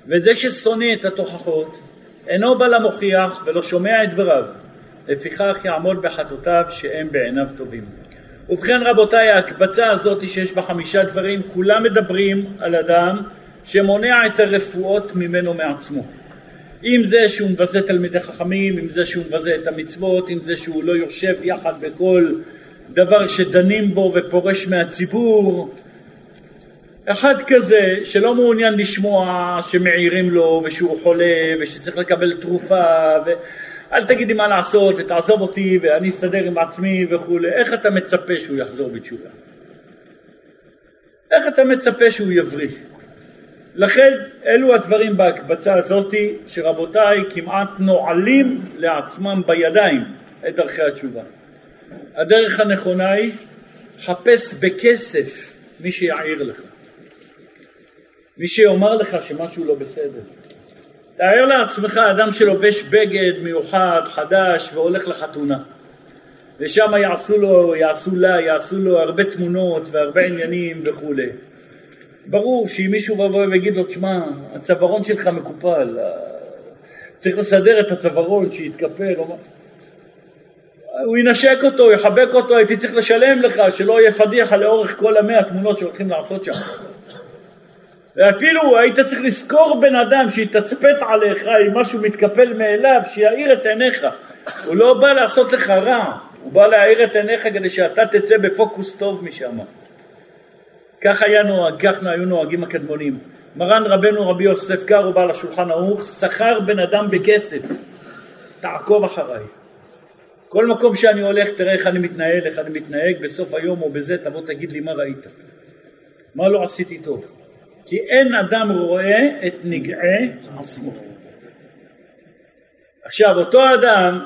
Speaker 1: וזה ששונא את התוכחות אינו בא למוכיח ולא שומע את דבריו לפיכך יעמוד בחטאותיו שהם בעיניו טובים. ובכן רבותיי ההקבצה הזאת שיש בה חמישה דברים כולם מדברים על אדם שמונע את הרפואות ממנו מעצמו אם זה שהוא מבזה תלמידי חכמים, אם זה שהוא מבזה את המצוות, אם זה שהוא לא יושב יחד בכל דבר שדנים בו ופורש מהציבור אחד כזה שלא מעוניין לשמוע שמעירים לו ושהוא חולה ושצריך לקבל תרופה ו... אל תגיד לי מה לעשות ותעזוב אותי ואני אסתדר עם עצמי וכולי. איך אתה מצפה שהוא יחזור בתשובה? איך אתה מצפה שהוא יבריא? לכן אלו הדברים בהקבצה הזאתי שרבותיי כמעט נועלים לעצמם בידיים את דרכי התשובה. הדרך הנכונה היא חפש בכסף מי שיעיר לך. מי שיאמר לך שמשהו לא בסדר. תאר לעצמך אדם שלובש בגד מיוחד, חדש, והולך לחתונה. ושם יעשו לו, יעשו לה, יעשו לו הרבה תמונות והרבה עניינים וכולי. ברור שאם מישהו יבוא ויגיד לו, תשמע, הצווארון שלך מקופל, צריך לסדר את הצווארון, שיתקפל. הוא ינשק אותו, יחבק אותו, הייתי צריך לשלם לך, שלא יהיה פדיחה לאורך כל המאה התמונות שהולכים לעשות שם. ואפילו היית צריך לזכור בן אדם שיתצפת עליך אם משהו מתקפל מאליו, שיאיר את עיניך. הוא לא בא לעשות לך רע, הוא בא להאיר את עיניך כדי שאתה תצא בפוקוס טוב משם. כך היה נוהג, כך היו נוהגים הקדמונים. מרן רבנו רבי יוסף קארו בעל השולחן ערוך, שכר בן אדם בכסף, תעקוב אחריי. כל מקום שאני הולך תראה איך אני מתנהל, איך אני מתנהג, בסוף היום או בזה תבוא תגיד לי מה ראית. מה לא עשיתי טוב. כי אין אדם רואה את נגעי עצמו. עכשיו אותו אדם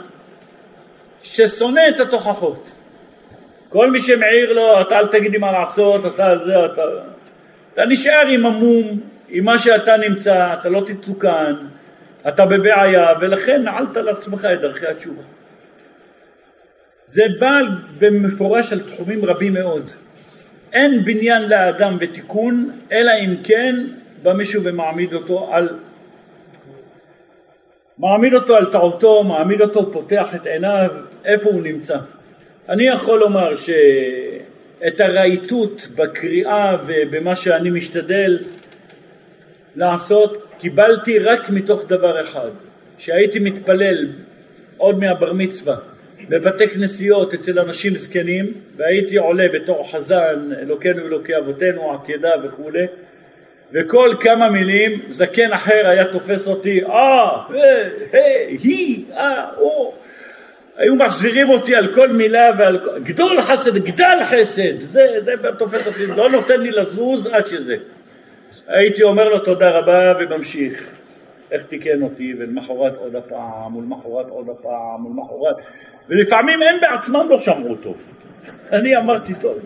Speaker 1: ששונא את התוכחות, כל מי שמעיר לו אתה אל תגיד לי מה לעשות, אתה זה, אתה... אתה נשאר עם המום, עם מה שאתה נמצא, אתה לא תתוקן, אתה בבעיה ולכן נעלת לעצמך את דרכי התשובה. זה בא במפורש על תחומים רבים מאוד. אין בניין לאדם ותיקון, אלא אם כן בא מישהו ומעמיד אותו על מעמיד אותו על טעותו, מעמיד אותו, פותח את עיניו, איפה הוא נמצא. אני יכול לומר שאת הרהיטות בקריאה ובמה שאני משתדל לעשות, קיבלתי רק מתוך דבר אחד, שהייתי מתפלל עוד מהבר מצווה בבתי כנסיות אצל אנשים זקנים והייתי עולה בתור חזן אלוקינו ואלוקי אבותינו עקדה וכולי וכל כמה מילים זקן אחר היה תופס אותי, אה, אה, אה, היא, אה, הוא. היו מחזירים אותי על כל מילה ועל. גדול חסד, גדל חסד, זה, זה תופס אותי, לא נותן לי לזוז עד שזה. הייתי אומר לו תודה רבה וממשיך. איך תיקן אותי, ולמחרת עוד הפעם, ולמחרת עוד הפעם, ולמחרת, ולפעמים הם בעצמם לא שמעו טוב. אני אמרתי טוב.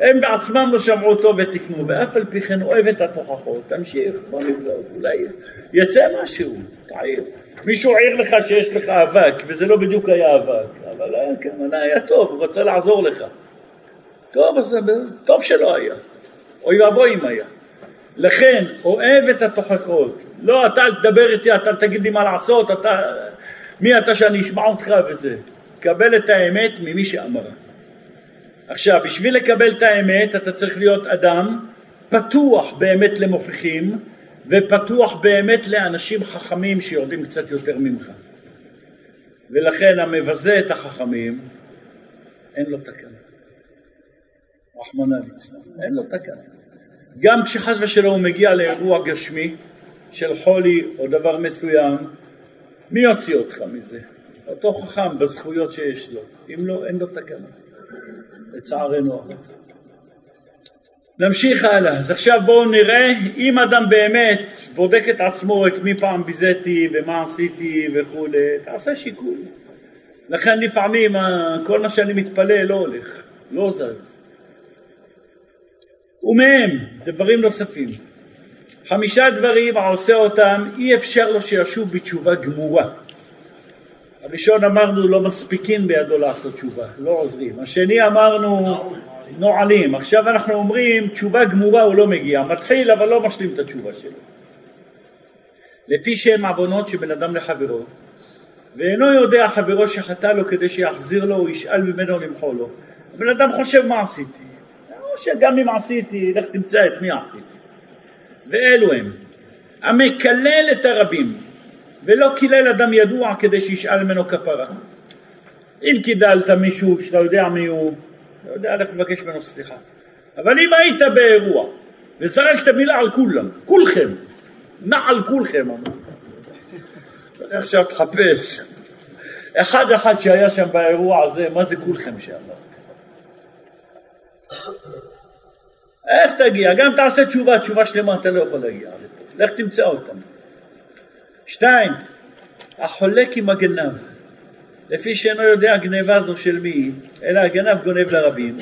Speaker 1: הם בעצמם לא שמעו טוב ותיקנו, ואף על פי כן אוהב את התוכחות, תמשיך, בוא נבדוק, אולי יצא משהו, תעיר. מישהו העיר לך שיש לך אבק, וזה לא בדיוק היה אבק, אבל הכוונה היה טוב, הוא רצה לעזור לך. טוב, אז טוב שלא היה. אוי ואבוי אם היה. לכן, אוהב את התוכחות. לא, אתה אל תדבר איתי, אתה אל תגיד לי מה לעשות, אתה... מי אתה שאני אשמע אותך וזה. קבל את האמת ממי שאמרה. עכשיו, בשביל לקבל את האמת אתה צריך להיות אדם פתוח באמת למוכיחים ופתוח באמת לאנשים חכמים שיורדים קצת יותר ממך. ולכן המבזה את החכמים, אין לו תקנה. רחמנא ליצלן, אין לו תקנה. גם כשחס ושלום הוא מגיע לאירוע גשמי של חולי או דבר מסוים, מי יוציא אותך מזה? אותו חכם בזכויות שיש לו. אם לא, אין לו תקנה. לצערנו נמשיך הלאה. אז עכשיו בואו נראה אם אדם באמת בודק את עצמו את מי פעם ביזיתי ומה עשיתי וכולי, תעשה שיקול. לכן לפעמים כל מה שאני מתפלל לא הולך, לא זז. ומהם דברים נוספים. חמישה דברים העושה אותם אי אפשר לו שישוב בתשובה גמורה. הראשון אמרנו לא מספיקים בידו לעשות תשובה, לא עוזרים. השני אמרנו נועלים. עכשיו אנחנו אומרים תשובה גמורה הוא לא מגיע, מתחיל אבל לא משלים את התשובה שלו. לפי שהם עוונות שבן אדם לחברו, ואינו יודע חברו שחטא לו כדי שיחזיר לו או ישאל ממנו למחול לו. הבן אדם חושב מה עשיתי, או שגם אם עשיתי, לך תמצא את מי עשיתי. ואלו הם, המקלל את הרבים, ולא קילל אדם ידוע כדי שישאל ממנו כפרה. אם קידלת מישהו שאתה יודע מי הוא, אתה יודע, לך לבקש ממנו סליחה. אבל אם היית באירוע וזרקת מילה על כולם, כולכם, נע על כולכם, עכשיו תחפש. אחד אחד שהיה שם באירוע הזה, מה זה כולכם שם? איך תגיע? גם תעשה תשובה, תשובה שלמה אתה לא יכול להגיע לפה. לך תמצא אותם. שתיים, החולק עם הגנב, לפי שאינו יודע גניבה זו של מי, אלא הגנב גונב לרבים,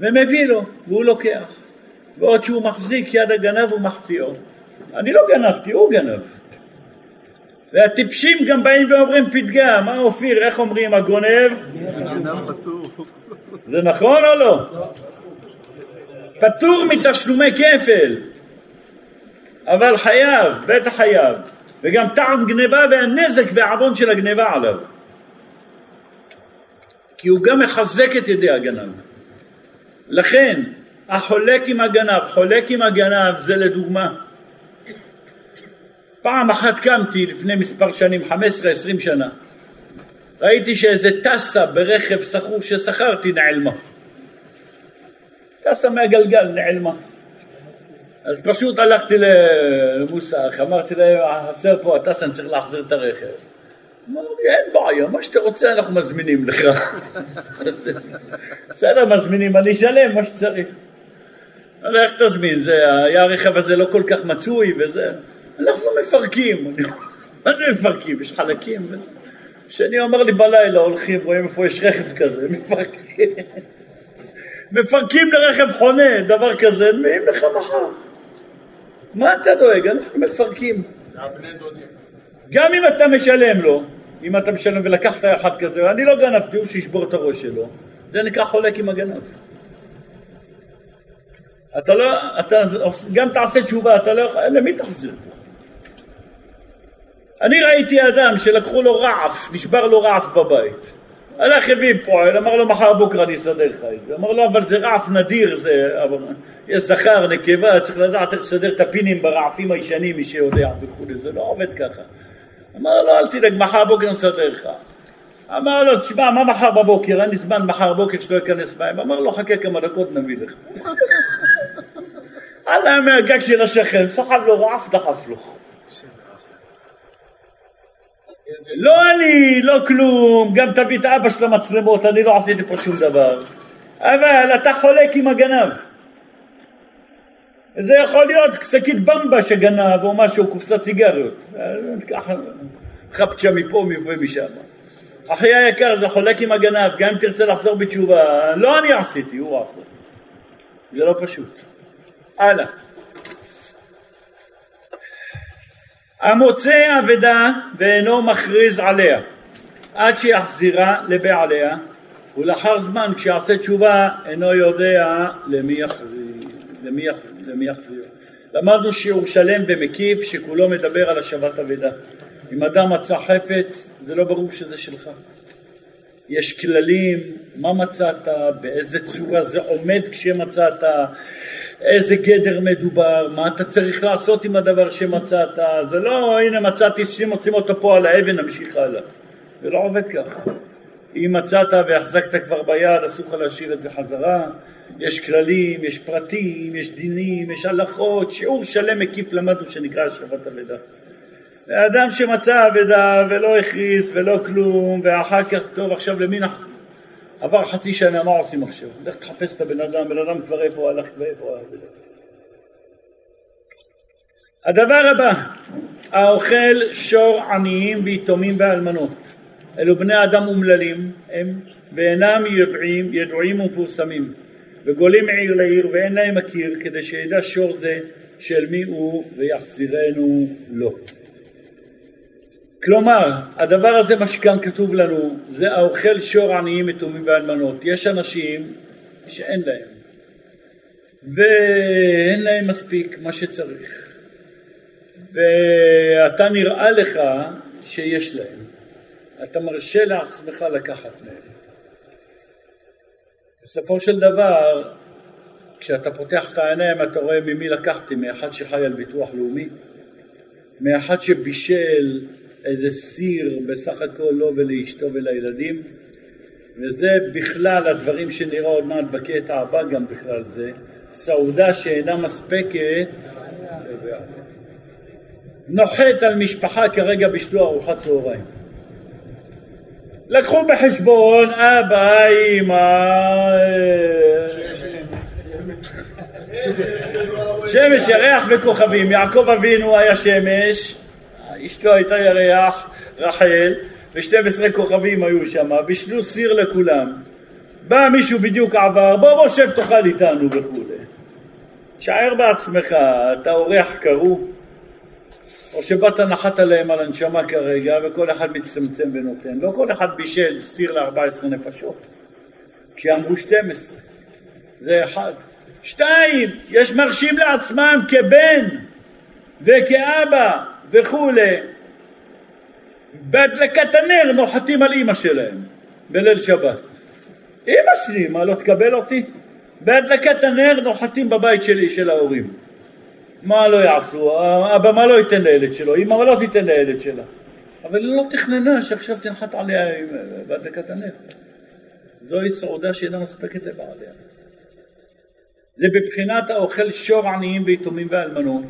Speaker 1: ומביא לו, והוא לוקח. ועוד שהוא מחזיק יד הגנב ומחטיאו. אני לא גנבתי, הוא גנב. והטיפשים גם באים ואומרים פתגם, מה אופיר, איך אומרים הגונב? זה נכון או לא? פטור מתשלומי כפל, אבל חייב, בטח חייב. וגם טעם גניבה והנזק והעוון של הגניבה עליו. כי הוא גם מחזק את ידי הגנב. לכן החולק עם הגנב, חולק עם הגנב זה לדוגמה. פעם אחת קמתי לפני מספר שנים, 15-20 שנה, ראיתי שאיזה טסה ברכב שכור ששכרתי נעלמה. טסה מהגלגל נעלמה. אז פשוט הלכתי למוסך, אמרתי להם, חסר פה הטס, אני צריך להחזיר את הרכב. אמר לי, אין בעיה, מה שאתה רוצה אנחנו מזמינים לך. *laughs* בסדר, מזמינים, אני אשלם מה שצריך. אבל איך תזמין, זה, היה הרכב הזה לא כל כך מצוי וזה. אנחנו מפרקים. *laughs* מה זה מפרקים? יש חלקים. שני אומר לי בלילה הולכים, רואים איפה יש רכב כזה, *laughs* מפרקים. מפרקים לרכב חונה, דבר כזה, מביאים לך מחר. מה אתה דואג? אנחנו מפרקים. גם אם אתה משלם לו, אם אתה משלם ולקחת אחד כזה, אני לא גנבתי, הוא שישבור את הראש שלו, זה נקרא חולק עם הגנב. אתה לא, אתה גם תעשה תשובה, אתה לא יכול, למי תחזיר? אני ראיתי אדם שלקחו לו רעף, נשבר לו רעף בבית. הלך הביא פועל, אמר לו מחר בוקר אני אסדר לך את זה. אמר לו אבל זה רעף נדיר, זה... יש זכר, נקבה, צריך לדעת איך לסדר את הפינים ברעפים הישנים, מי שיודע וכולי, זה לא עובד ככה. אמר לו, אל תדאג, מחר בוקר נסדר לך. אמר לו, תשמע, מה מחר בבוקר? אין לי זמן מחר בבוקר שלא ייכנס מים. אמר לו, חכה כמה דקות, נביא לך. *laughs* עלה מהגג של השכן, סחב לו רעף, דחף לו. לא אני, לא כלום, גם תביא את אבא של המצלמות, אני לא עשיתי פה שום דבר. אבל אתה חולק עם הגנב. זה יכול להיות שקית במבה שגנב או משהו, קופסת סיגריות. ככה, חפצ'ה מפה ומשם. אחי היקר, זה חולק עם הגנב, גם אם תרצה לחזור בתשובה, לא אני עשיתי, הוא עשה. זה לא פשוט. הלאה. המוצא אבדה ואינו מכריז עליה עד שיחזירה לבעליה ולאחר זמן כשיעשה תשובה אינו יודע למי יחזיר. למדנו שיעור שלם ומקיף שכולו מדבר על השבת אבדה. אם אדם מצא חפץ זה לא ברור שזה שלך. יש כללים, מה מצאת, באיזה צורה זה עומד כשמצאת, איזה גדר מדובר, מה אתה צריך לעשות עם הדבר שמצאת, זה לא הנה מצאתי שמוצאים אותו פה על האבן נמשיך הלאה, זה לא עובד ככה. אם מצאת והחזקת כבר ביד אסור לך להשאיר את זה חזרה, יש כללים, יש פרטים, יש דינים, יש הלכות, שיעור שלם מקיף למדנו שנקרא השבת אבדה. אדם שמצא אבדה ולא הכריז ולא כלום ואחר כך טוב עכשיו למי נחזור עבר חצי שנה, מה עושים עכשיו? לך תחפש את הבן אדם, בן אדם כבר איפה הלך ואיפה הלך. הדבר הבא, האוכל שור עניים ויתומים ואלמנות. אלו בני אדם אומללים הם, ואינם יודעים, ידועים ומפורסמים, וגולים מעיר לעיר ואין להם מכיר, כדי שידע שור זה של מי הוא ויחזירנו לו. כלומר, הדבר הזה, מה שכאן כתוב לנו, זה האוכל שור עניים, יתומים ואלמנות. יש אנשים שאין להם, ואין להם מספיק מה שצריך, ואתה נראה לך שיש להם. אתה מרשה לעצמך לקחת מהם. בסופו של דבר, כשאתה פותח את העיניים אתה רואה ממי לקחתי, מאחד שחי על ביטוח לאומי, מאחד שבישל איזה סיר בסך הכל לו ולאשתו ולילדים וזה בכלל הדברים שנראה עוד מעט בקטע הבא גם בכלל זה. סעודה שאינה מספקת נוחת על משפחה כרגע בשלו ארוחת צהריים. לקחו בחשבון אבא, אמא שמש, ירח וכוכבים, יעקב אבינו היה שמש אשתו הייתה ירח, רחל, ו-12 כוכבים היו שם, בישלו סיר לכולם. בא מישהו בדיוק עבר, בוא בוא שב תאכל איתנו וכולי. שער בעצמך, אתה אורח קרוא, או שבאת נחת עליהם על הנשמה כרגע וכל אחד מצטמצם ונותן. לא כל אחד בישל סיר ל-14 נפשות, כי אמרו 12, זה אחד. שתיים, יש מרשים לעצמם כבן וכאבא וכולי. בהדלקת הנר נוחתים על אימא שלהם בליל שבת. אימא שלי, מה לא תקבל אותי? בהדלקת הנר נוחתים בבית שלי, של ההורים. מה לא יעשו? אבא מה לא ייתן לילד שלו? אמא מה לא תיתן לילד שלה? אבל היא לא תכננה שעכשיו תנחת עליה בהדלקת הנר. זוהי סעודה שאינה מספקת לבעליה. זה בבחינת האוכל שור עניים ויתומים ואלמנות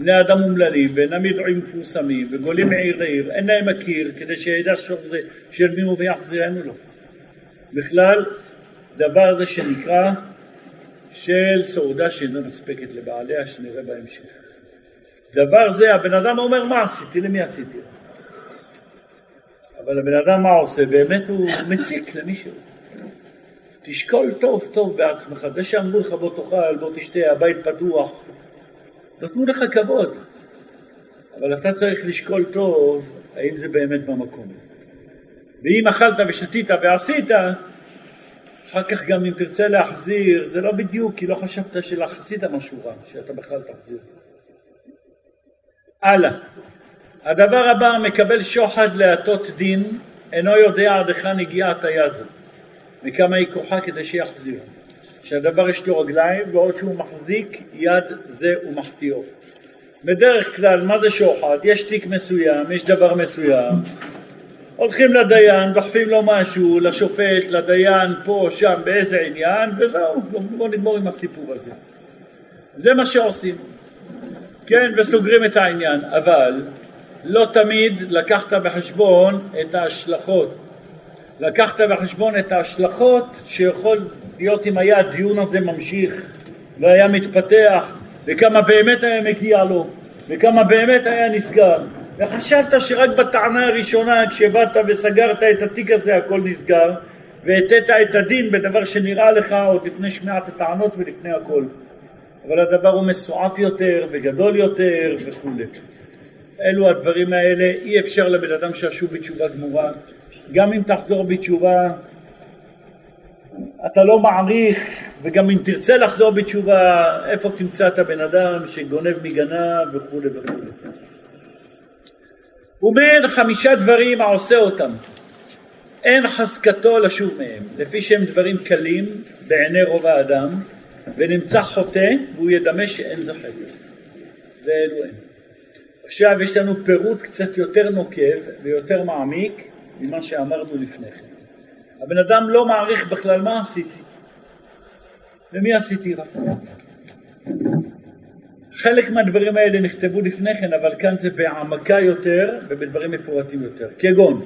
Speaker 1: בני אדם אומללים ואינם ידועים מפורסמים וגולים מעיר לעיר אין להם מכיר כדי שידע שור זה של מי הוא ויחזירנו לו. בכלל דבר זה שנקרא של סעודה שאינה מספקת לבעליה שנראה בהמשך. דבר זה הבן אדם אומר מה עשיתי? למי עשיתי? אבל הבן אדם מה עושה? באמת הוא מציק למישהו. תשקול טוב טוב בעצמך זה שאמרו לך בוא תאכל בוא תשתה הבית פתוח נתנו לך כבוד, אבל אתה צריך לשקול טוב האם זה באמת במקום. ואם אכלת ושתית ועשית, אחר כך גם אם תרצה להחזיר, זה לא בדיוק, כי לא חשבת שעשית משהו רע, שאתה בכלל תחזיר. הלאה. הדבר הבא, מקבל שוחד להטות דין, אינו יודע עד היכן הגיעה הטיה זו, וכמה היא כוחה כדי שיחזיר. שהדבר יש לו רגליים ועוד שהוא מחזיק יד זה ומחטיאו. בדרך כלל מה זה שוחד? יש תיק מסוים, יש דבר מסוים, הולכים לדיין, דוחפים לו משהו, לשופט, לדיין, פה, שם, באיזה עניין, וזהו, בואו נגמור עם הסיפור הזה. זה מה שעושים. כן, וסוגרים את העניין, אבל לא תמיד לקחת בחשבון את ההשלכות. לקחת בחשבון את ההשלכות שיכול להיות אם היה הדיון הזה ממשיך והיה מתפתח וכמה באמת היה מגיע לו וכמה באמת היה נסגר. וחשבת שרק בטענה הראשונה כשבאת וסגרת את התיק הזה הכל נסגר והטית את הדין בדבר שנראה לך עוד לפני שמיעת הטענות ולפני הכל. אבל הדבר הוא מסועף יותר וגדול יותר וכולי אלו הדברים האלה אי אפשר לבן אדם שישוב בתשובה גמורה. גם אם תחזור בתשובה אתה לא מעריך וגם אם תרצה לחזור בתשובה איפה תמצא את הבן אדם שגונב מגנב וכולי וכולי ובין חמישה דברים העושה אותם. אין חזקתו לשוב מהם. לפי שהם דברים קלים בעיני רוב האדם ונמצא חוטא והוא ידמה שאין זה חטא ואלו הם עכשיו יש לנו פירוט קצת יותר נוקב ויותר מעמיק ממה שאמרנו לפני כן. הבן אדם לא מעריך בכלל מה עשיתי, למי עשיתי רע. חלק מהדברים האלה נכתבו לפני כן, אבל כאן זה בהעמקה יותר ובדברים מפורטים יותר. כגון,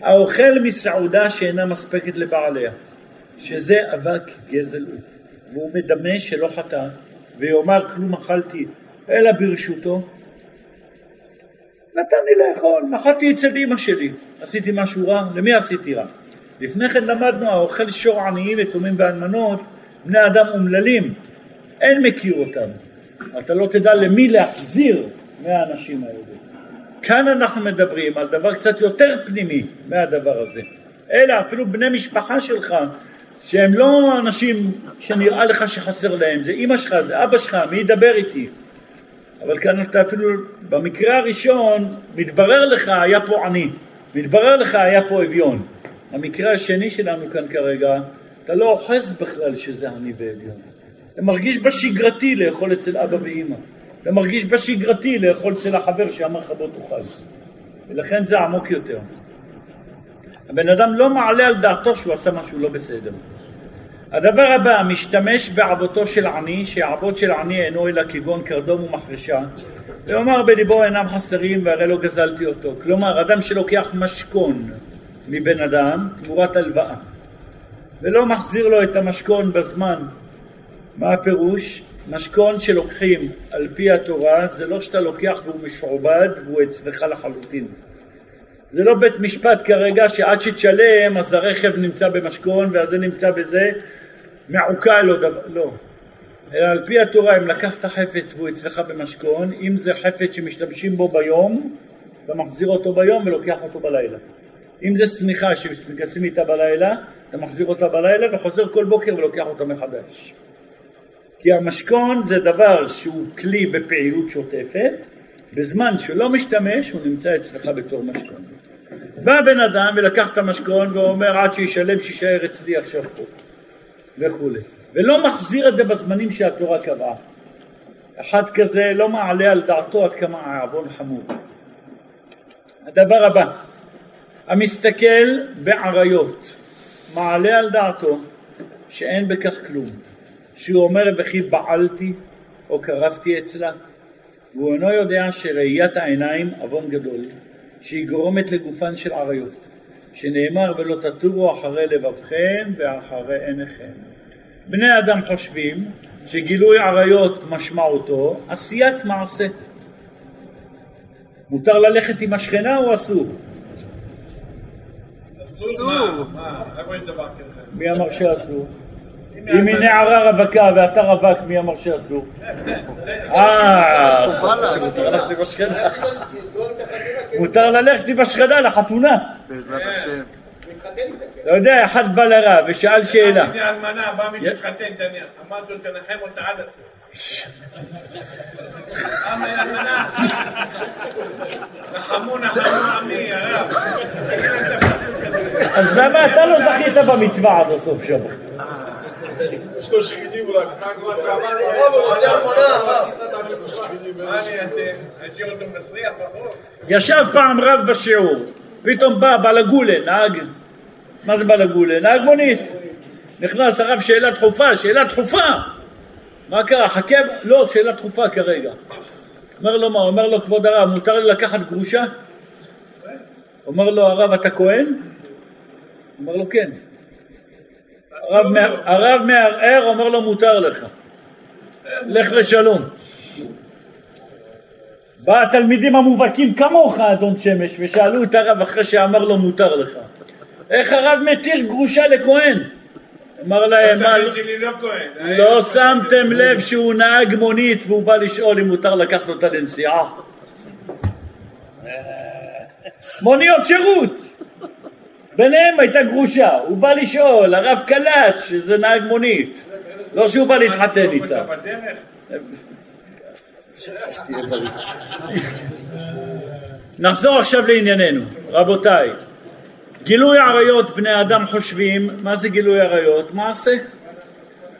Speaker 1: האוכל מסעודה שאינה מספקת לבעליה, שזה אבק גזל הוא, והוא מדמה שלא חטא, ויאמר כלום אכלתי אלא ברשותו, נתן לי לאכול, נחתי אצל אמא שלי, עשיתי משהו רע? למי עשיתי רע? לפני כן למדנו, האוכל שור עניים, יתומים ואלמנות, בני אדם אומללים, אין מכיר אותם. אתה לא תדע למי להחזיר מהאנשים האלה. כאן אנחנו מדברים על דבר קצת יותר פנימי מהדבר הזה. אלה אפילו בני משפחה שלך, שהם לא אנשים שנראה לך שחסר להם, זה אימא שלך, זה אבא שלך, מי ידבר איתי? אבל כאן אתה אפילו, במקרה הראשון, מתברר לך היה פה עני, מתברר לך היה פה אביון. המקרה השני שלנו כאן כרגע, אתה לא אוחז בכלל שזה עני ואביון. אתה מרגיש בשגרתי לאכול אצל אבא ואימא. אתה מרגיש בשגרתי לאכול אצל החבר שאמר לך בוא תאכל. ולכן זה עמוק יותר. הבן אדם לא מעלה על דעתו שהוא עשה משהו לא בסדר. הדבר הבא, משתמש בעבותו של עני, שעבוד של עני אינו אלא כגון קרדום ומחרשה, ואומר בליבו אינם חסרים והרי לא גזלתי אותו. כלומר, אדם שלוקח משכון מבן אדם תמורת הלוואה, ולא מחזיר לו את המשכון בזמן, מה הפירוש? משכון שלוקחים על פי התורה זה לא שאתה לוקח והוא משועבד והוא אצלך לחלוטין. זה לא בית משפט כרגע שעד שתשלם אז הרכב נמצא במשכון ואז זה נמצא בזה מעוקל או דבר, לא. אלא על פי התורה אם לקחת חפץ והוא אצלך במשכון, אם זה חפץ שמשתמשים בו ביום, אתה מחזיר אותו ביום ולוקח אותו בלילה. אם זה שמיכה שמתכנסים איתה בלילה, אתה מחזיר אותה בלילה וחוזר כל בוקר ולוקח אותה מחדש. כי המשכון זה דבר שהוא כלי בפעילות שוטפת, בזמן שלא משתמש הוא נמצא אצלך בתור משכון. בא בן אדם ולקח את המשכון ואומר עד שישלם שישאר אצלי עכשיו פה. וכולי ולא מחזיר את זה בזמנים שהתורה קבעה. אחד כזה לא מעלה על דעתו עד כמה העוון חמור. הדבר הבא המסתכל בעריות מעלה על דעתו שאין בכך כלום שהוא אומר וכי בעלתי או קרבתי אצלה והוא אינו יודע שראיית העיניים עוון גדול שהיא גורמת לגופן של עריות, שנאמר ולא תטורו אחרי לבבכם ואחרי עיניכם. בני אדם חושבים שגילוי עריות משמעותו עשיית מעשה. מותר ללכת עם השכנה או אסור?
Speaker 2: אסור.
Speaker 1: מי אמר שאסור? אם היא נערה רווקה ואתה רווק, מי אמר שאסור? אה, מותר ללכת עם השכנה. השכנה לחתונה.
Speaker 3: בעזרת השם.
Speaker 1: אתה יודע, אחד בא לרב ושאל שאלה.
Speaker 2: הנה אלמנה, בא תניח. אמרתי לו, תנחם אותה עד אמר אלמנה, נחמו נחמו עמי, הרב.
Speaker 1: אז למה אתה לא זכית במצווה עד הסוף שם?
Speaker 2: מה אני אעשה? אשאיר אותו מסריח בחור?
Speaker 1: ישב פעם רב בשיעור, פתאום בא בלגולה, נהג, מה זה בלגולה? נהג מונית. נכנס הרב שאלה דחופה, שאלה דחופה. מה קרה? חכה, לא, שאלה דחופה כרגע. אומר לו מה? אומר לו, כבוד הרב, מותר לי לקחת גרושה? אומר לו, הרב, אתה כהן? אומר לו, כן. הרב, מערער, אומר לו, מותר לך. לך לשלום. בא התלמידים המובהקים כמוך, אדון שמש, ושאלו את הרב אחרי שאמר לו, מותר לך. איך הרב מתיר גרושה לכהן? אמר להם, מה,
Speaker 2: לא,
Speaker 1: לא שמתם לב שהוא נהג מונית והוא בא לשאול אם מותר לקחת אותה לנסיעה? מוניות שירות! ביניהם הייתה גרושה, הוא בא לשאול, הרב קלט שזה נהג מונית, לא שהוא בא להתחתן איתה. נחזור עכשיו לענייננו, רבותיי. גילוי עריות בני אדם חושבים, מה זה גילוי עריות? מעשה.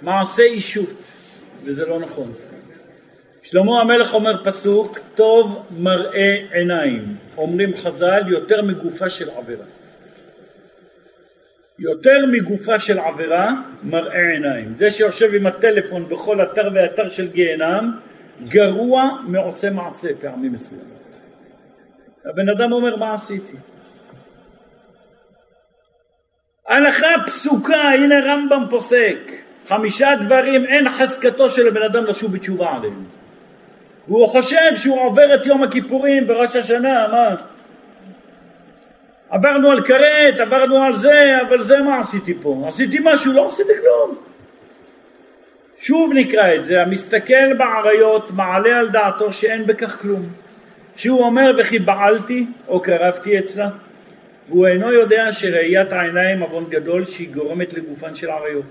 Speaker 1: מעשה אישות, וזה לא נכון. שלמה המלך אומר פסוק, טוב מראה עיניים. אומרים חז"ל, יותר מגופה של עבירה. יותר מגופה של עבירה מראה עיניים. זה שיושב עם הטלפון בכל אתר ואתר של גיהנם, גרוע מעושה מעשה פעמים מסוימות. הבן אדם אומר, מה עשיתי? הלכה פסוקה, הנה רמב"ם פוסק, חמישה דברים אין חזקתו של הבן אדם לשוב בתשובה עליהם. והוא חושב שהוא עובר את יום הכיפורים בראש השנה, מה? עברנו על כרת, עברנו על זה, אבל זה מה עשיתי פה? עשיתי משהו? לא עשיתי כלום. שוב נקרא את זה, המסתכל בעריות מעלה על דעתו שאין בכך כלום. שהוא אומר וכי בעלתי או קרבתי אצלה והוא אינו יודע שראיית העיניים עוון גדול שהיא גורמת לגופן של עריות.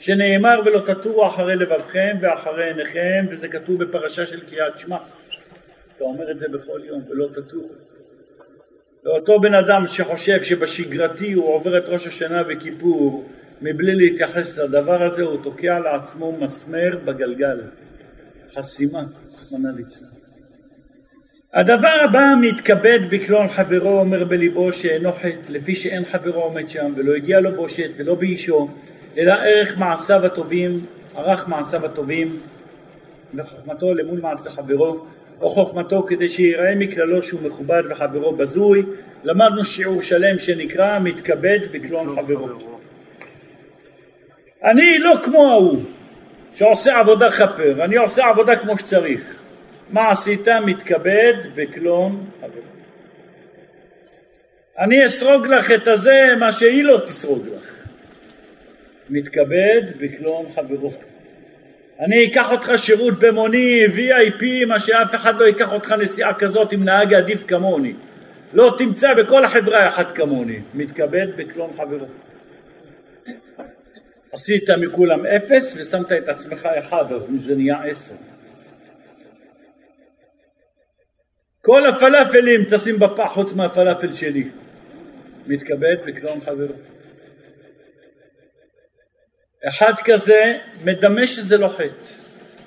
Speaker 1: שנאמר ולא תטורו אחרי לבבכם ואחרי עיניכם וזה כתוב בפרשה של קריאת שמע. אתה אומר את זה בכל יום ולא תטורו. ואותו בן אדם שחושב שבשגרתי הוא עובר את ראש השנה וכיפור מבלי להתייחס לדבר הזה הוא תוקע לעצמו מסמר בגלגל. חסימה, רחמנא ליצלן. הדבר הבא מתכבד בקלון חברו אומר בליבו שאינו חטא לפי שאין חברו עומד שם ולא הגיע לו בושת ולא באישו אלא ערך מעשיו הטובים ערך מעשיו הטובים וחוכמתו למול מעשה חברו או חוכמתו כדי שיראה מכללו שהוא מכובד וחברו בזוי. למדנו שיעור שלם שנקרא מתכבד בקלון חברו. אני לא כמו ההוא שעושה עבודה כפר אני עושה עבודה כמו שצריך מה עשית? מתכבד בקלון חברו. אני אסרוג לך את הזה, מה שהיא לא תסרוג לך. מתכבד בקלון חברו. אני אקח אותך שירות במוני, VIP, מה שאף אחד לא ייקח אותך נסיעה כזאת עם נהג עדיף כמוני. לא תמצא בכל החברה אחת כמוני. מתכבד בקלון חברו. עשית מכולם אפס ושמת את עצמך אחד, אז זה נהיה עשר. כל הפלאפלים תשים בפח חוץ מהפלאפל שלי. מתכבד בקלון חברו. אחד כזה מדמה שזה לא חטא.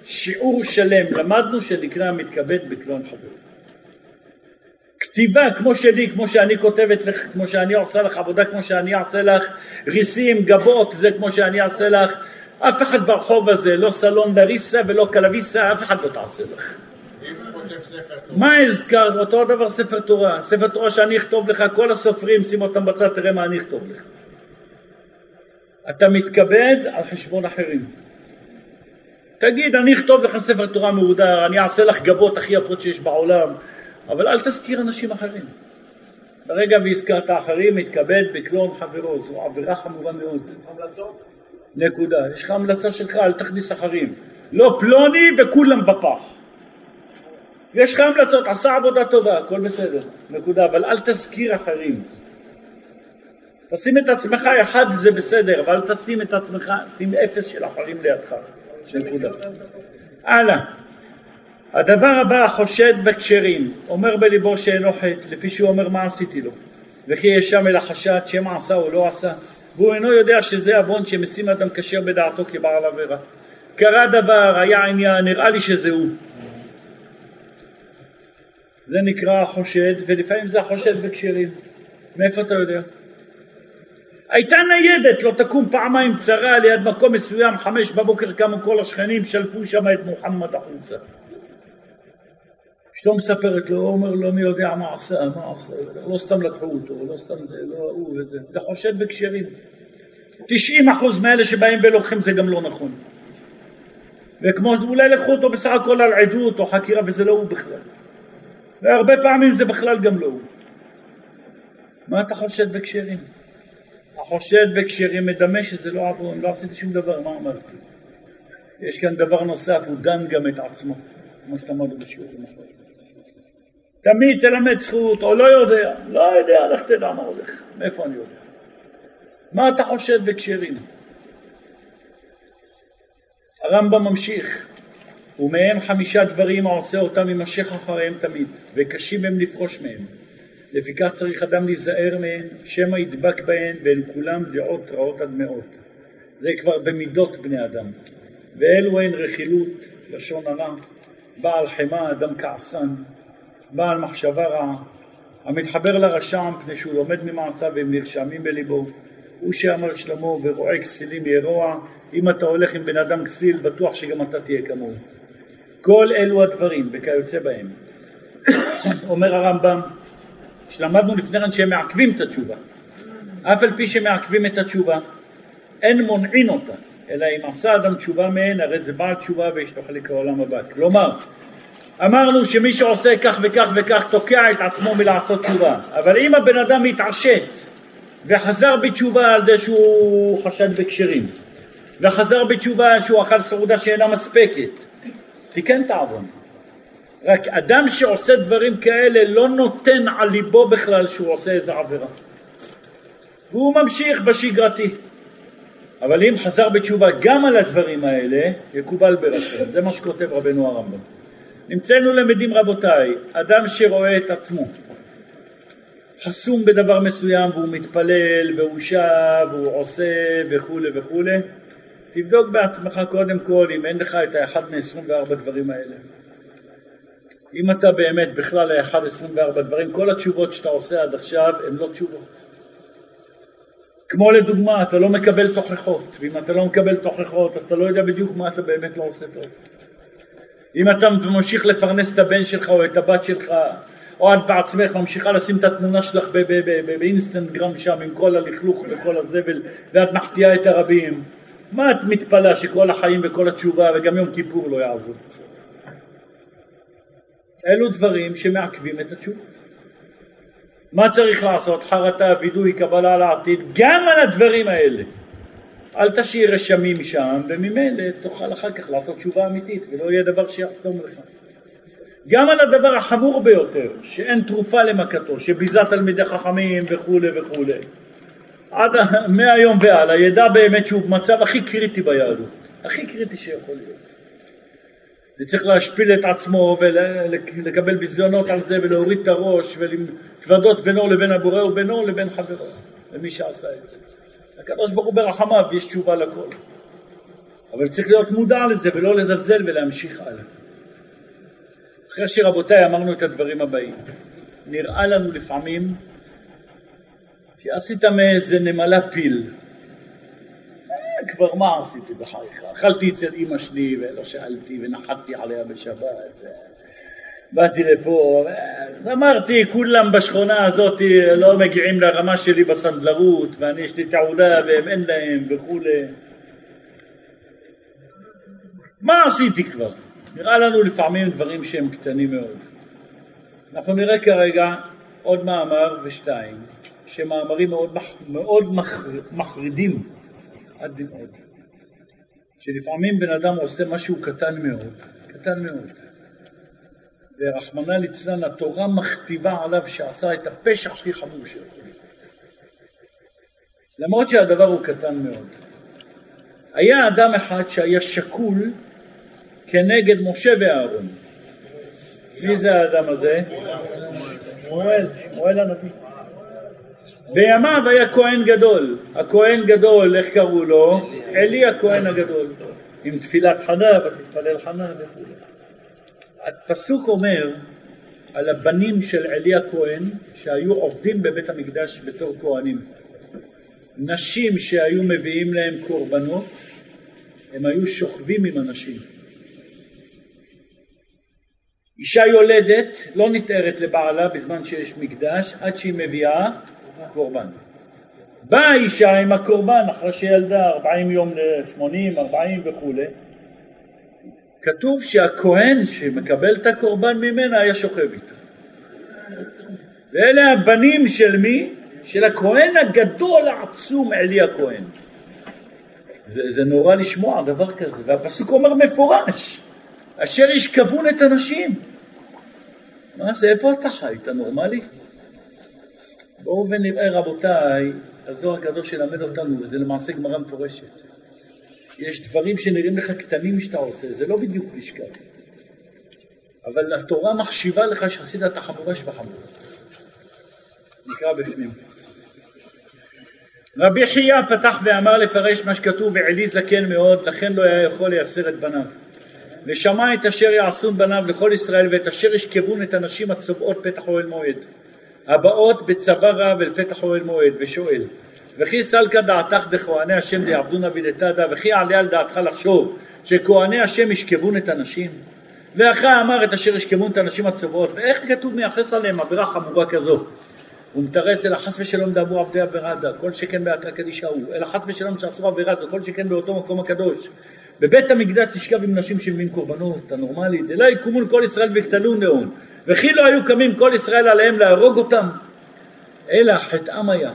Speaker 1: שיעור שלם למדנו שנקרא מתכבד בקלון חברו. כתיבה כמו שלי, כמו שאני כותבת לך, כמו שאני עושה לך עבודה, כמו שאני אעשה לך ריסים, גבות, זה כמו שאני אעשה לך. אף אחד ברחוב הזה, לא סלון דריסה ולא קלביסה, אף אחד לא תעשה לך. מה הזכרת? אותו דבר ספר תורה. ספר תורה שאני אכתוב לך, כל הסופרים, שים אותם בצד, תראה מה אני אכתוב לך. אתה מתכבד על חשבון אחרים. תגיד, אני אכתוב לך ספר תורה מהודר, אני אעשה לך גבות הכי יפות שיש בעולם, אבל אל תזכיר אנשים אחרים. ברגע והזכרת אחרים, מתכבד בקלון חברו, זו עבירה חמורה מאוד. המלצות? נקודה. יש לך המלצה שלך, אל תכניס אחרים. לא פלוני וכולם בפח. יש לך המלצות, עשה עבודה טובה, הכל בסדר, נקודה, אבל אל תזכיר אחרים. תשים את עצמך אחד זה בסדר, אבל אל תשים את עצמך, שים אפס של אחרים לידך, נקודה. הלאה. הדבר הבא, חושד בכשרים, אומר בליבו שאינו חטא, לפי שהוא אומר מה עשיתי לו, וכי יש שם אל החשד שמא עשה או לא עשה, והוא אינו יודע שזה עוון שמשים אדם כשר בדעתו כבעל עבירה. קרה דבר, היה עניין, נראה לי שזה הוא. זה נקרא חושד, ולפעמים זה החושד בכשרים. מאיפה אתה יודע? הייתה ניידת, לא תקום פעמיים צרה ליד מקום מסוים, חמש בבוקר קמו כל השכנים, שלפו שם את מוחמד החוצה. אשתו מספרת לו, הוא אומר לו, מי יודע מה עשה, מה עשה, לא סתם לקחו אותו, לא סתם זה, לא הוא וזה, זה חושד בכשרים. 90 אחוז מאלה שבאים ולוקחים זה גם לא נכון. וכמו אולי לקחו אותו בסך הכל על עדות או חקירה וזה לא הוא בכלל. והרבה פעמים זה בכלל גם לא הוא. מה אתה חושד בכשרים? החושד בכשרים מדמה שזה לא עבור, לא עשיתי שום דבר, מה אמרתי? יש כאן דבר נוסף, הוא דן גם את עצמו, כמו שאמרנו בשיעור במחר. תמיד תלמד זכות, או לא יודע, לא יודע, לך תדע מה הולך, מאיפה אני יודע? מה אתה חושד בכשרים? הרמב"ם ממשיך, ומהם חמישה דברים העושה אותם יימשך אחריהם תמיד, וקשים הם לפרוש מהם. לפיכך צריך אדם להיזהר מהן, שמא ידבק בהן, והן כולם דעות רעות עד מאוד. זה כבר במידות בני אדם. ואלו הן רכילות, לשון הרע, בעל חמא, אדם כעסן, בעל מחשבה רעה, המתחבר לרשע מפני שהוא לומד ממעשיו והם נרשמים בליבו. הוא שאמר שלמה ורואה כסילים ירוע, אם אתה הולך עם בן אדם כסיל, בטוח שגם אתה תהיה כמוהו. כל אלו הדברים וכיוצא בהם. אומר הרמב"ם, שלמדנו לפני כן שהם מעכבים את התשובה. אף על פי שמעכבים את התשובה, אין מונעין אותה, אלא אם עשה אדם תשובה מהן, הרי זה בעל תשובה ויש לו חלק העולם הבא. כלומר, אמרנו שמי שעושה כך וכך וכך תוקע את עצמו מלעשות תשובה, אבל אם הבן אדם מתעשת וחזר בתשובה על זה שהוא חשד בכשרים, וחזר בתשובה שהוא אכל סעודה שאינה מספקת, תיקן את העוון. רק אדם שעושה דברים כאלה לא נותן על ליבו בכלל שהוא עושה איזה עבירה. והוא ממשיך בשגרתי. אבל אם חזר בתשובה גם על הדברים האלה, יקובל ברצון. זה מה שכותב רבנו הרמב"ם. נמצאנו למדים רבותיי, אדם שרואה את עצמו חסום בדבר מסוים והוא מתפלל והוא שב והוא עושה וכולי וכולי, תבדוק בעצמך קודם כל אם אין לך את האחד מ-24 דברים האלה. אם אתה באמת בכלל האחד 24 דברים, כל התשובות שאתה עושה עד עכשיו הן לא תשובות. כמו לדוגמה, אתה לא מקבל תוכחות, ואם אתה לא מקבל תוכחות אז אתה לא יודע בדיוק מה אתה באמת לא עושה טוב. אם אתה ממשיך לפרנס את הבן שלך או את הבת שלך, או את בעצמך ממשיכה לשים את התמונה שלך באינסטנטגרם שם עם כל הלכלוך וכל הזבל ואת מחטיאה את הרבים, מה את מתפלאה שכל החיים וכל התשובה וגם יום כיפור לא יעזור? אלו דברים שמעכבים את התשובה. מה צריך לעשות? חרטה, וידוי, קבלה לעתיד, גם על הדברים האלה. אל תשאיר רשמים שם, וממילא תוכל אחר כך לעשות תשובה אמיתית, ולא יהיה דבר שיחסום לך. גם על הדבר החמור ביותר, שאין תרופה למכתו, שביזה תלמידי חכמים וכולי וכולי. עד מהיום והלאה ידע באמת שהוא במצב הכי קריטי ביהדות, הכי קריטי שיכול להיות. וצריך להשפיל את עצמו ולקבל ביזיונות על זה ולהוריד את הראש ולהתוודות בינו לבין הבורא ובינו לבין חברו, למי שעשה את זה. הקדוש ברוך הוא ברחמיו יש תשובה לכל. אבל צריך להיות מודע לזה ולא לזלזל ולהמשיך הלאה. אחרי שרבותיי אמרנו את הדברים הבאים, נראה לנו לפעמים שעשית מאיזה נמלה פיל. אה, כבר מה עשיתי בחייך? אכלתי אצל אימא שלי ולא שאלתי ונחתתי עליה בשבת. באתי לפה, אמרתי כולם בשכונה הזאת לא מגיעים לרמה שלי בסנדלרות ואני יש לי תעודה והם אין להם וכולי מה עשיתי כבר? נראה לנו לפעמים דברים שהם קטנים מאוד. אנחנו נראה כרגע עוד מאמר ושתיים שמאמרים מאוד, מאוד מחרידים עד מאוד שלפעמים בן אדם עושה משהו קטן מאוד, קטן מאוד ורחמנא ליצלן התורה מכתיבה עליו שעשה את הפשע הכי חמור להיות. למרות שהדבר הוא קטן מאוד. היה אדם אחד שהיה שקול כנגד משה ואהרון. מי זה האדם הזה? שמואל, שמואל הנביא. בימיו היה כהן גדול. הכהן גדול, איך קראו לו? עלי הכהן הגדול. עם תפילת חנה, ותתפלל חנה וכו'. הפסוק אומר על הבנים של עלי הכהן שהיו עובדים בבית המקדש בתור כהנים. נשים שהיו מביאים להם קורבנות, הם היו שוכבים עם הנשים. אישה יולדת לא נתארת לבעלה בזמן שיש מקדש עד שהיא מביאה קורבן. באה האישה עם הקורבן אחרי שילדה 40 יום ל-80, 40 וכולי, כתוב שהכהן שמקבל את הקורבן ממנה היה שוכב איתה. ואלה הבנים של מי? של הכהן הגדול העצום עלי הכהן. זה, זה נורא לשמוע דבר כזה, והפסוק אומר מפורש, אשר ישכבון את הנשים. מה זה, איפה אתה חי? אתה נורמלי? בואו ונראה רבותיי, הזוהר הקדוש ילמד אותנו, וזה למעשה גמרא מפורשת. יש דברים שנראים לך קטנים שאתה עושה, זה לא בדיוק לשכב. אבל התורה מחשיבה לך שעשית את החמורה שבחמורה. נקרא בפנים. רבי חייא פתח ואמר לפרש מה שכתוב ועלי זקן מאוד לכן לא היה יכול לייסר את בניו ושמע את אשר יעשון בניו לכל ישראל ואת אשר ישכבון את הנשים הצובעות פתח אוהל מועד הבאות בצבא רב אל פתח אוהל מועד ושואל וכי סלקא דעתך דכהני השם דיעבדונה וידתדה וכי עליה על דעתך לחשוב שכהני השם ישכבון את הנשים? ואחרי אמר את אשר ישכבון את הנשים הצובעות ואיך כתוב מייחס עליהם עבירה חמורה כזו? הוא מתרץ אלא חס ושלום דאבו עבדי עבירה דה, כל שכן באתרא קדישא הוא, אלא חס ושלום שעשו עבירה זו, כל שכן באותו מקום הקדוש. בבית המקדש תשכב עם נשים שמביאים קורבנות, הנורמלי, דלא יקומון כל ישראל ויקטלון נאון, וכי לא היו קמים כל ישראל עליהם להרוג אותם, אלא חטאם היה,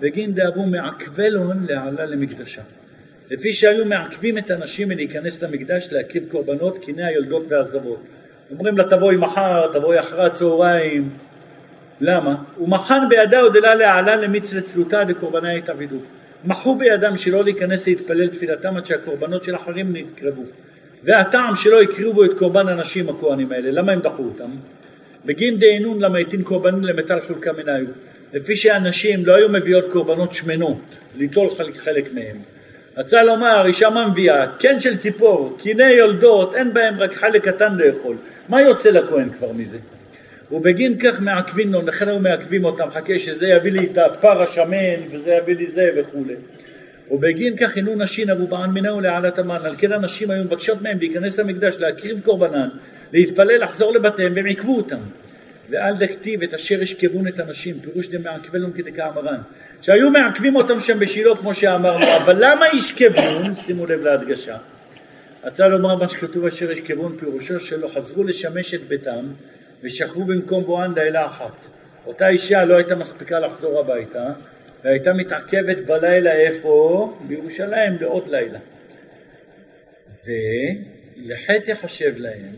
Speaker 1: בגין דאבו מעכבלון להעלה למקדשה. לפי שהיו מעכבים את הנשים מלהיכנס למקדש להקריב קורבנות, קני היולדות והזבות. אומרים לה תבואי מחר, תבואי אחרי הצהריים, למה? ומחן בידה עוד אלה להעלה למיץ לצלותה דקורבנה יתעבידו. מחו בידם שלא להיכנס להתפלל תפילתם עד שהקורבנות של אחרים נקרבו. והטעם שלא הקריבו את קורבן הנשים הכהנים האלה, למה הם דחו אותם? בגין דהינון למה התין קורבנים למטל חולקה מניו. לפי שהנשים לא היו מביאות קורבנות שמנות, ליטול חלק, חלק מהם. רצה לומר, אישה מה מביאה? קן של ציפור, קיני יולדות, אין בהם רק חלק קטן לאכול. מה יוצא לכהן כבר מזה? ובגין כך מעכבים לו, לכן היו מעכבים אותם, חכה שזה יביא לי את הפר השמן וזה יביא לי זה וכולי. ובגין כך הינו נשים אבו בען מינהו לעלת המן, על כן הנשים היו מבקשות מהם להיכנס למקדש, להקריב קורבנן, להתפלל, לחזור לבתיהם, והם עיכבו אותם. ואל דכתיב את אשר ישכבון את הנשים, פירוש דמעכבלון כדקאמרן, שהיו מעכבים אותם שם בשילה כמו שאמרנו, אבל למה ישכבון? שימו לב להדגשה. רצה לומר מה שכתוב אשר ישכבון, פירושו שלא חזרו לשמש את ביתם ושכבו במקום בואן לילה אחת. אותה אישה לא הייתה מספיקה לחזור הביתה והייתה מתעכבת בלילה איפה? בירושלים לעוד לילה. ולחטא יחשב להם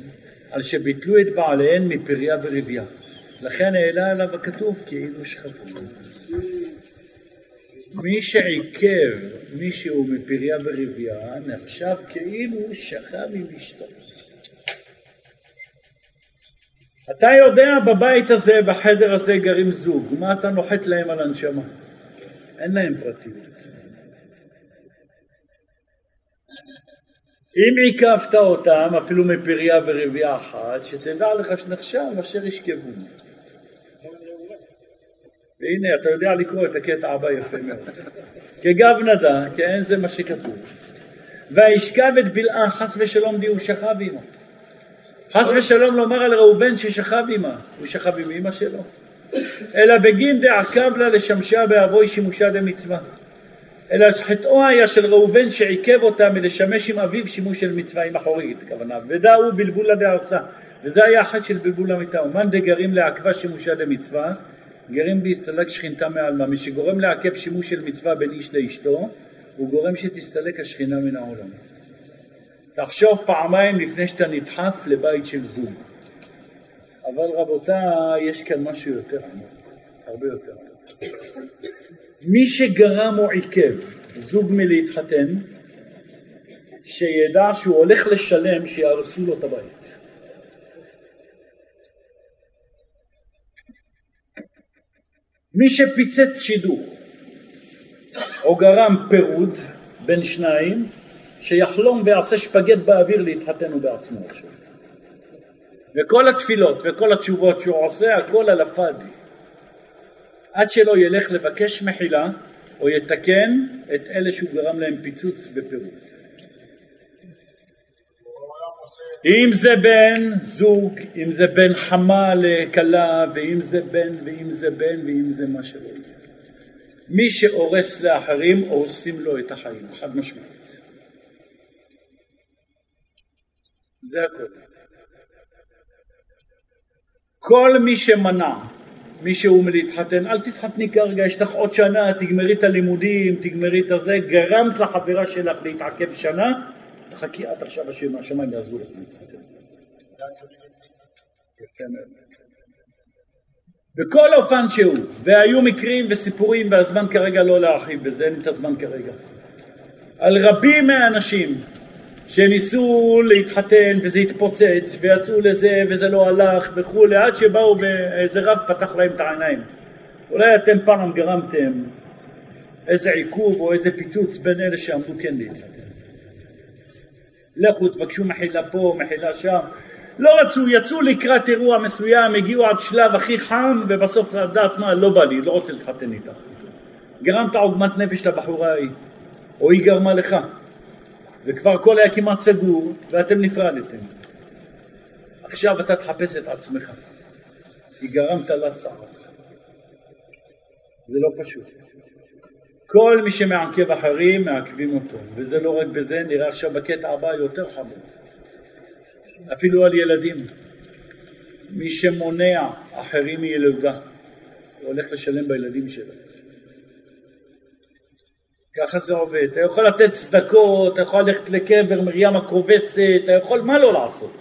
Speaker 1: על שביטלו את בעליהן מפריה ורבייה. לכן העלה עליו הכתוב כאילו שכבו. מי שעיכב מישהו מפריה ורבייה נחשב כאילו שכב עם אשתו. אתה יודע בבית הזה, בחדר הזה גרים זוג, מה אתה נוחת להם על הנשמה? אין להם פרטיות. אם עיכבת אותם, אפילו מפריה ורבייה אחת, שתדע לך שנחשב אשר ישכבו. והנה, אתה יודע לקרוא את הקטע הבא יפה מאוד. כגב נדע, כן, זה מה שכתוב. וישכב את בלעה חס ושלום די הוא שכב עמו. חס ושלום לומר על ראובן ששכב עמה, הוא שכב עם אמא שלו, אלא בגין דעקב לה לשמשה באבוי שימושה דמצווה. אלא חטאו היה של ראובן שעיכב אותה מלשמש עם אביו שימוש של מצווה עם אחורית, הכוונה, ודאו בלבולה דארסה, וזה היה החטא של בלבול המיטה, ומאן דגרים לעכבה שימושה דמצווה, גרים בהסתלק שכינתה מעלמה, מי שגורם לעכב שימוש של מצווה בין איש לאשתו, הוא גורם שתסתלק השכינה מן העולם. תחשוב פעמיים לפני שאתה נדחף לבית של זוג. אבל רבותיי, יש כאן משהו יותר עמוק, הרבה יותר. מי שגרם או עיכב זוג מלהתחתן, שידע שהוא הולך לשלם שיהרסו לו את הבית. מי שפיצץ שידוך או גרם פירוד בין שניים, שיחלום ויעשה שפגט באוויר להתחתן הוא בעצמו עכשיו. וכל התפילות וכל התשובות שהוא עושה הכל על הפאדי. עד שלא ילך לבקש מחילה או יתקן את אלה שהוא גרם להם פיצוץ ופירוד. אם זה בן זוג, אם זה בן חמה לכלה, ואם זה בן, ואם זה בן, ואם זה מה שלא יהיה. מי שהורס לאחרים, הורסים לו את החיים, חד משמעית. זה הכל. כל מי שמנע מישהו מלהתחתן, אל תתחתני כרגע, יש לך עוד שנה, תגמרי את הלימודים, תגמרי את הזה, גרמת לחברה שלך להתעכב שנה, תחכי עד עכשיו השמיים יעזרו לך להתחתן. בכל אופן שהוא, והיו מקרים וסיפורים והזמן כרגע לא להרחיב בזה, אין את הזמן כרגע, על רבים מהאנשים שניסו להתחתן וזה התפוצץ ויצאו לזה וזה לא הלך וכולי עד שבאו ואיזה רב פתח להם את העיניים. אולי אתם פעם גרמתם איזה עיכוב או איזה פיצוץ בין אלה שעמדו כן להתחתן. לכו תבקשו מחילה פה מחילה שם. לא רצו, יצאו לקראת אירוע מסוים, הגיעו עד שלב הכי חם ובסוף לדעת מה, לא בא לי, לא רוצה להתחתן איתך. גרמת עוגמת נפש לבחורה ההיא או היא גרמה לך וכבר הכל היה כמעט סגור ואתם נפרדתם. עכשיו אתה תחפש את עצמך, כי גרמת לה צער. זה לא פשוט. כל מי שמעכב אחרים מעכבים אותו, וזה לא רק בזה, נראה עכשיו בקטע הבא יותר חמור. אפילו על ילדים. מי שמונע אחרים מילודה, הוא הולך לשלם בילדים שלו. ככה זה עובד. אתה יכול לתת צדקות, אתה יכול ללכת לקבר מרים הכובסת, אתה יכול מה לא לעשות.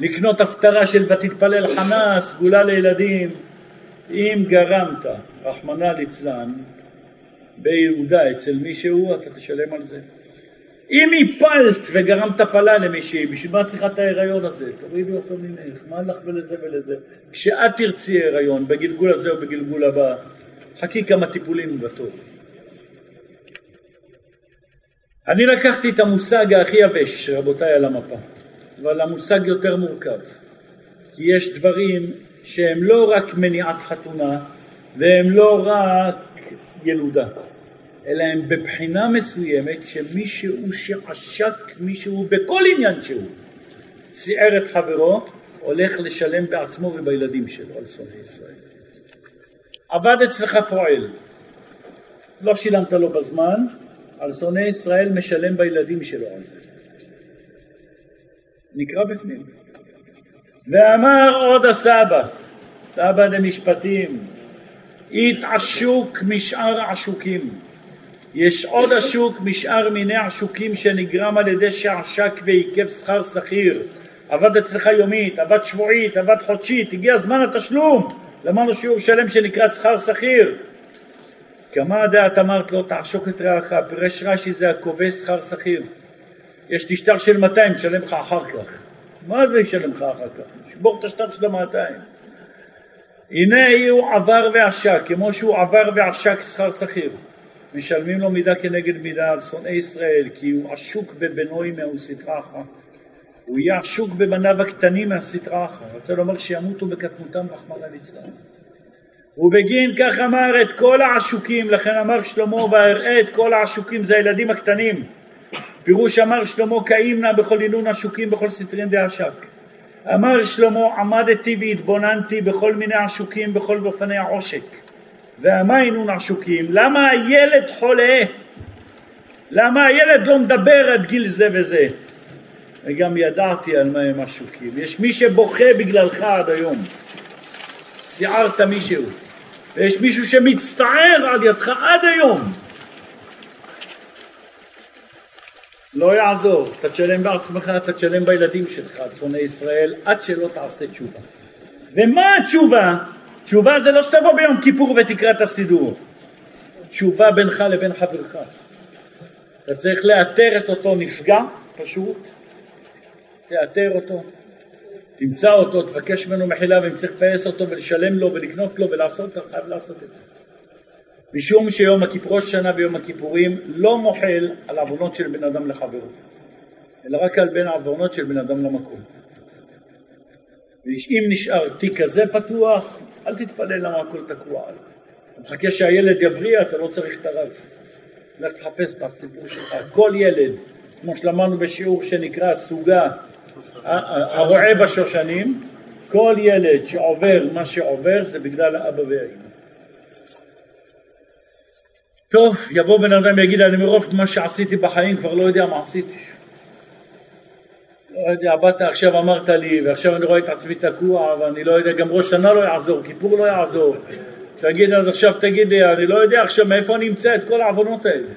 Speaker 1: לקנות הפטרה של ותתפלל חנה, סגולה לילדים. אם גרמת, רחמנא ליצלן, ביהודה אצל מישהו, אתה תשלם על זה. אם הפלת וגרמת פלה למישהי, בשביל מה צריכה את ההיריון הזה? תורידי אותו ממך, מה לך ולזה ולזה? כשאת תרצי הריון, בגלגול הזה או בגלגול הבא, חכי כמה טיפולים בטוב. אני לקחתי את המושג הכי יבש, רבותיי, על המפה, אבל המושג יותר מורכב, כי יש דברים שהם לא רק מניעת חתונה והם לא רק ילודה, אלא הם בבחינה מסוימת שמישהו שעשק מישהו בכל עניין שהוא, ציער את חברו, הולך לשלם בעצמו ובילדים שלו על שונאי ישראל. עבד אצלך פועל, לא שילמת לו בזמן, על שונאי ישראל משלם בילדים שלו על זה. נקרא בפנים. ואמר עוד הסבא, סבא דמשפטים, התעשוק משאר עשוקים. יש עוד עשוק משאר מיני עשוקים שנגרם על ידי שעשק ועיכב שכר שכיר. עבד אצלך יומית, עבד שבועית, עבד חודשית, הגיע זמן התשלום. למדנו שיעור שלם שנקרא שכר שכיר. כמה דעת אמרת לא תעשוק את רעך, פירש רש"י זה הכובש שכר שכיר. יש תשטר של 200, תשלם לך אחר כך. מה זה ישלם לך אחר כך? שבור את השטר של ה-200. הנה הוא עבר ועשק, כמו שהוא עבר ועשק שכר שכיר. משלמים לו מידה כנגד מידה על שונאי ישראל, כי הוא עשוק בבנוי מהו סטראך. הוא יהיה עשוק בבניו הקטנים מהסטראך. רוצה לומר שימותו בקטנותם רחמנא ליצלן. ובגין כך אמר את כל העשוקים, לכן אמר שלמה ואראה את כל העשוקים זה הילדים הקטנים. פירוש אמר שלמה קאימנה בכל הילון עשוקים בכל סטרין דעשק. אמר שלמה עמדתי והתבוננתי בכל מיני עשוקים בכל באופני העושק. ומה הינון עשוקים? למה הילד חולה? למה הילד לא מדבר עד גיל זה וזה? וגם ידעתי על מה הם עשוקים. יש מי שבוכה בגללך עד היום. סיערת מישהו. ויש מישהו שמצטער על ידך עד היום. לא יעזור, אתה תשלם בעצמך, אתה תשלם בילדים שלך, שונאי ישראל, עד שלא תעשה תשובה. ומה התשובה? תשובה זה לא שתבוא ביום כיפור ותקרא את הסידור. תשובה בינך לבין חברך. אתה צריך לאתר את אותו נפגע, פשוט, תאתר אותו, תמצא אותו, תבקש ממנו מחילה ואם צריך לפייס אותו ולשלם לו ולקנות לו ולעשות, אתה חייב לעשות את זה. משום שיום הכיפור, שנה ויום הכיפורים לא מוחל על עוונות של בן אדם לחברו, אלא רק על בין עוונות של בן אדם למקום. ואם נשאר תיק כזה פתוח, אל תתפלל למה הכל תקוע עליו. מחכה שהילד יבריע, אתה לא צריך את הרב. לך תחפש בסיפור שלך. כל ילד, כמו שלמדנו בשיעור שנקרא סוגה, הרועה בשושנים, כל ילד שעובר מה שעובר זה בגלל האבא והאמא. טוב, יבוא בן אדם ויגיד, אני מרוב מה שעשיתי בחיים כבר לא יודע מה עשיתי. לא יודע, באת עכשיו אמרת לי, ועכשיו אני רואה את עצמי תקוע, ואני לא יודע, גם ראש שנה לא יעזור, כיפור לא יעזור. תגיד, אז עכשיו תגיד לי, אני לא יודע עכשיו מאיפה אני אמצא את כל העוונות האלה.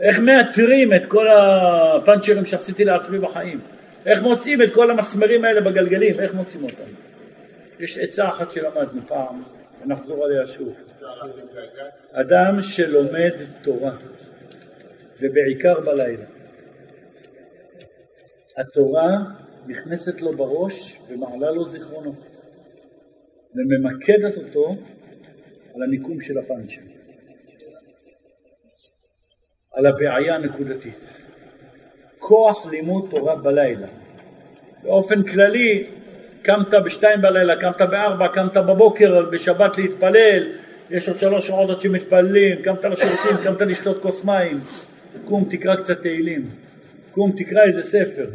Speaker 1: איך מאתרים את כל הפאנצ'רים שעשיתי לעצמי בחיים? איך מוצאים את כל המסמרים האלה בגלגלים? איך מוצאים אותם? יש עצה אחת שלמדנו פעם, ונחזור עליה שוב. אדם שלומד תורה, ובעיקר בלילה, התורה נכנסת לו בראש ומעלה לו זיכרונות, וממקדת אותו על המיקום של הפאנצ'ר, על הבעיה הנקודתית. כוח לימוד תורה בלילה. באופן כללי, קמת בשתיים בלילה, קמת בארבע, קמת בבוקר, בשבת להתפלל, יש עוד שלוש שעות עד שמתפללים, קמת לשירותים, קמת לשתות כוס מים, קום תקרא קצת תהילים, קום תקרא איזה ספר.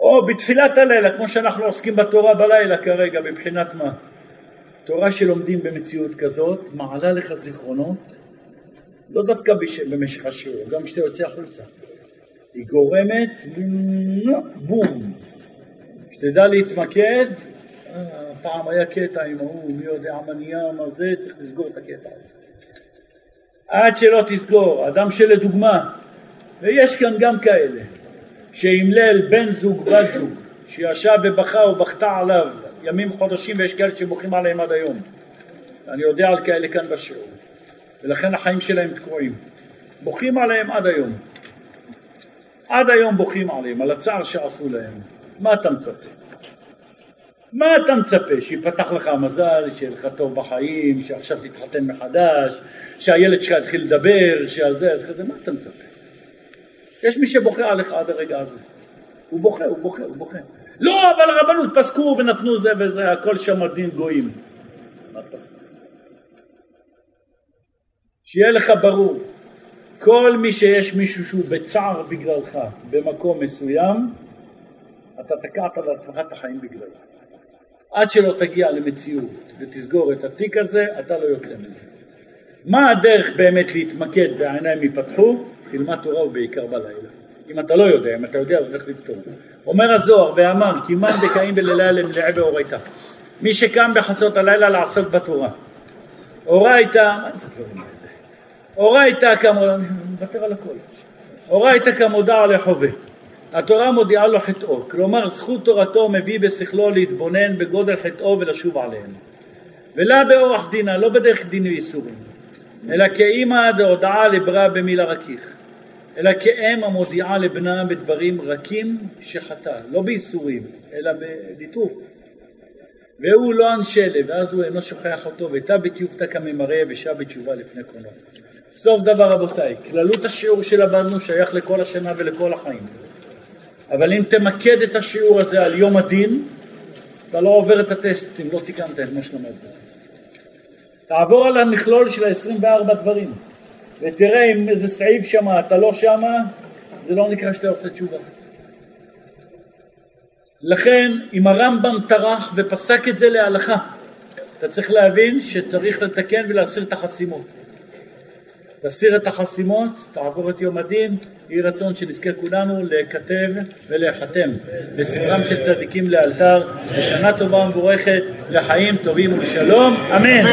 Speaker 1: או בתחילת הלילה, כמו שאנחנו עוסקים בתורה בלילה כרגע, מבחינת מה? תורה שלומדים במציאות כזאת, מעלה לך זיכרונות, לא דווקא במשך השיעור, גם כשאתה יוצא החוצה. היא גורמת בום. שתדע להתמקד, פעם היה קטע עם ההוא, מי יודע מה נהיה, מה זה, צריך לסגור את הקטע הזה. עד שלא תסגור, אדם שלדוגמה, ויש כאן גם כאלה, שאימלל בן זוג, בת זוג, שישב ובכה או בכתה עליו ימים חודשים ויש כאלה שבוכים עליהם עד היום. אני יודע על כאלה כאן בשיעור, ולכן החיים שלהם תקועים. בוכים עליהם עד היום. עד היום בוכים עליהם, על הצער שעשו להם. מה אתה מצפה? מה אתה מצפה? שיפתח לך המזל, שיהיה לך טוב בחיים, שעכשיו תתחתן מחדש, שהילד שלך יתחיל לדבר, שהזה, אז כזה, מה אתה מצפה? יש מי שבוכה עליך עד הרגע הזה. הוא בוכה, הוא בוכה, הוא בוכה. לא, אבל הרבנות פסקו ונתנו זה וזה, הכל שם דין גויים. מה פסקו? שיהיה לך ברור, כל מי שיש מישהו שהוא בצער בגללך במקום מסוים, אתה תקעת לעצמך את החיים בגללו. עד שלא תגיע למציאות ותסגור את התיק הזה, אתה לא יוצא מזה. מה הדרך באמת להתמקד והעיניים ייפתחו? תלמד תורה ובעיקר בלילה. אם אתה לא יודע, אם אתה יודע אז לך לפתור. אומר הזוהר ואמר, כי מן דקאים בלילה למלאה באורייתא. מי שקם בחצות הלילה לעסוק בתורה. אורייתא, מה זה דברים האלה? אורייתא כמודע, אני מוותר על הכל. אורייתא כמודע לחווה. התורה מודיעה לו חטאו, כלומר זכות תורתו מביא בשכלו להתבונן בגודל חטאו ולשוב עליהם. ולא באורח דינה, לא בדרך דין ואיסורים, אלא כאימא דהודעה לברה במילה רכיך, אלא כאם המודיעה לבנה בדברים רכים שחטא, לא באיסורים, אלא בליטוף. והוא לא אנשלה, ואז הוא אינו שוכח אותו, ותא בתיופתא כממרא ושב בתשובה לפני קונו. סוף דבר רבותיי, כללות השיעור שלמדנו שייך לכל השנה ולכל החיים. אבל אם תמקד את השיעור הזה על יום הדין, אתה לא עובר את הטסט אם לא תיקנת את מה שלמדת. תעבור על המכלול של ה-24 דברים, ותראה אם איזה סעיף שמה אתה לא שמה, זה לא נקרא שאתה עושה תשובה. לכן, אם הרמב"ם טרח ופסק את זה להלכה, אתה צריך להבין שצריך לתקן ולהסיר את החסימות. תסיר את החסימות, תעבור את יום הדין, יהי רצון שנזכה כולנו להיכתב ולהיחתם בספרם של צדיקים לאלתר, לשנה טובה ומבורכת, לחיים טובים ולשלום, אמן.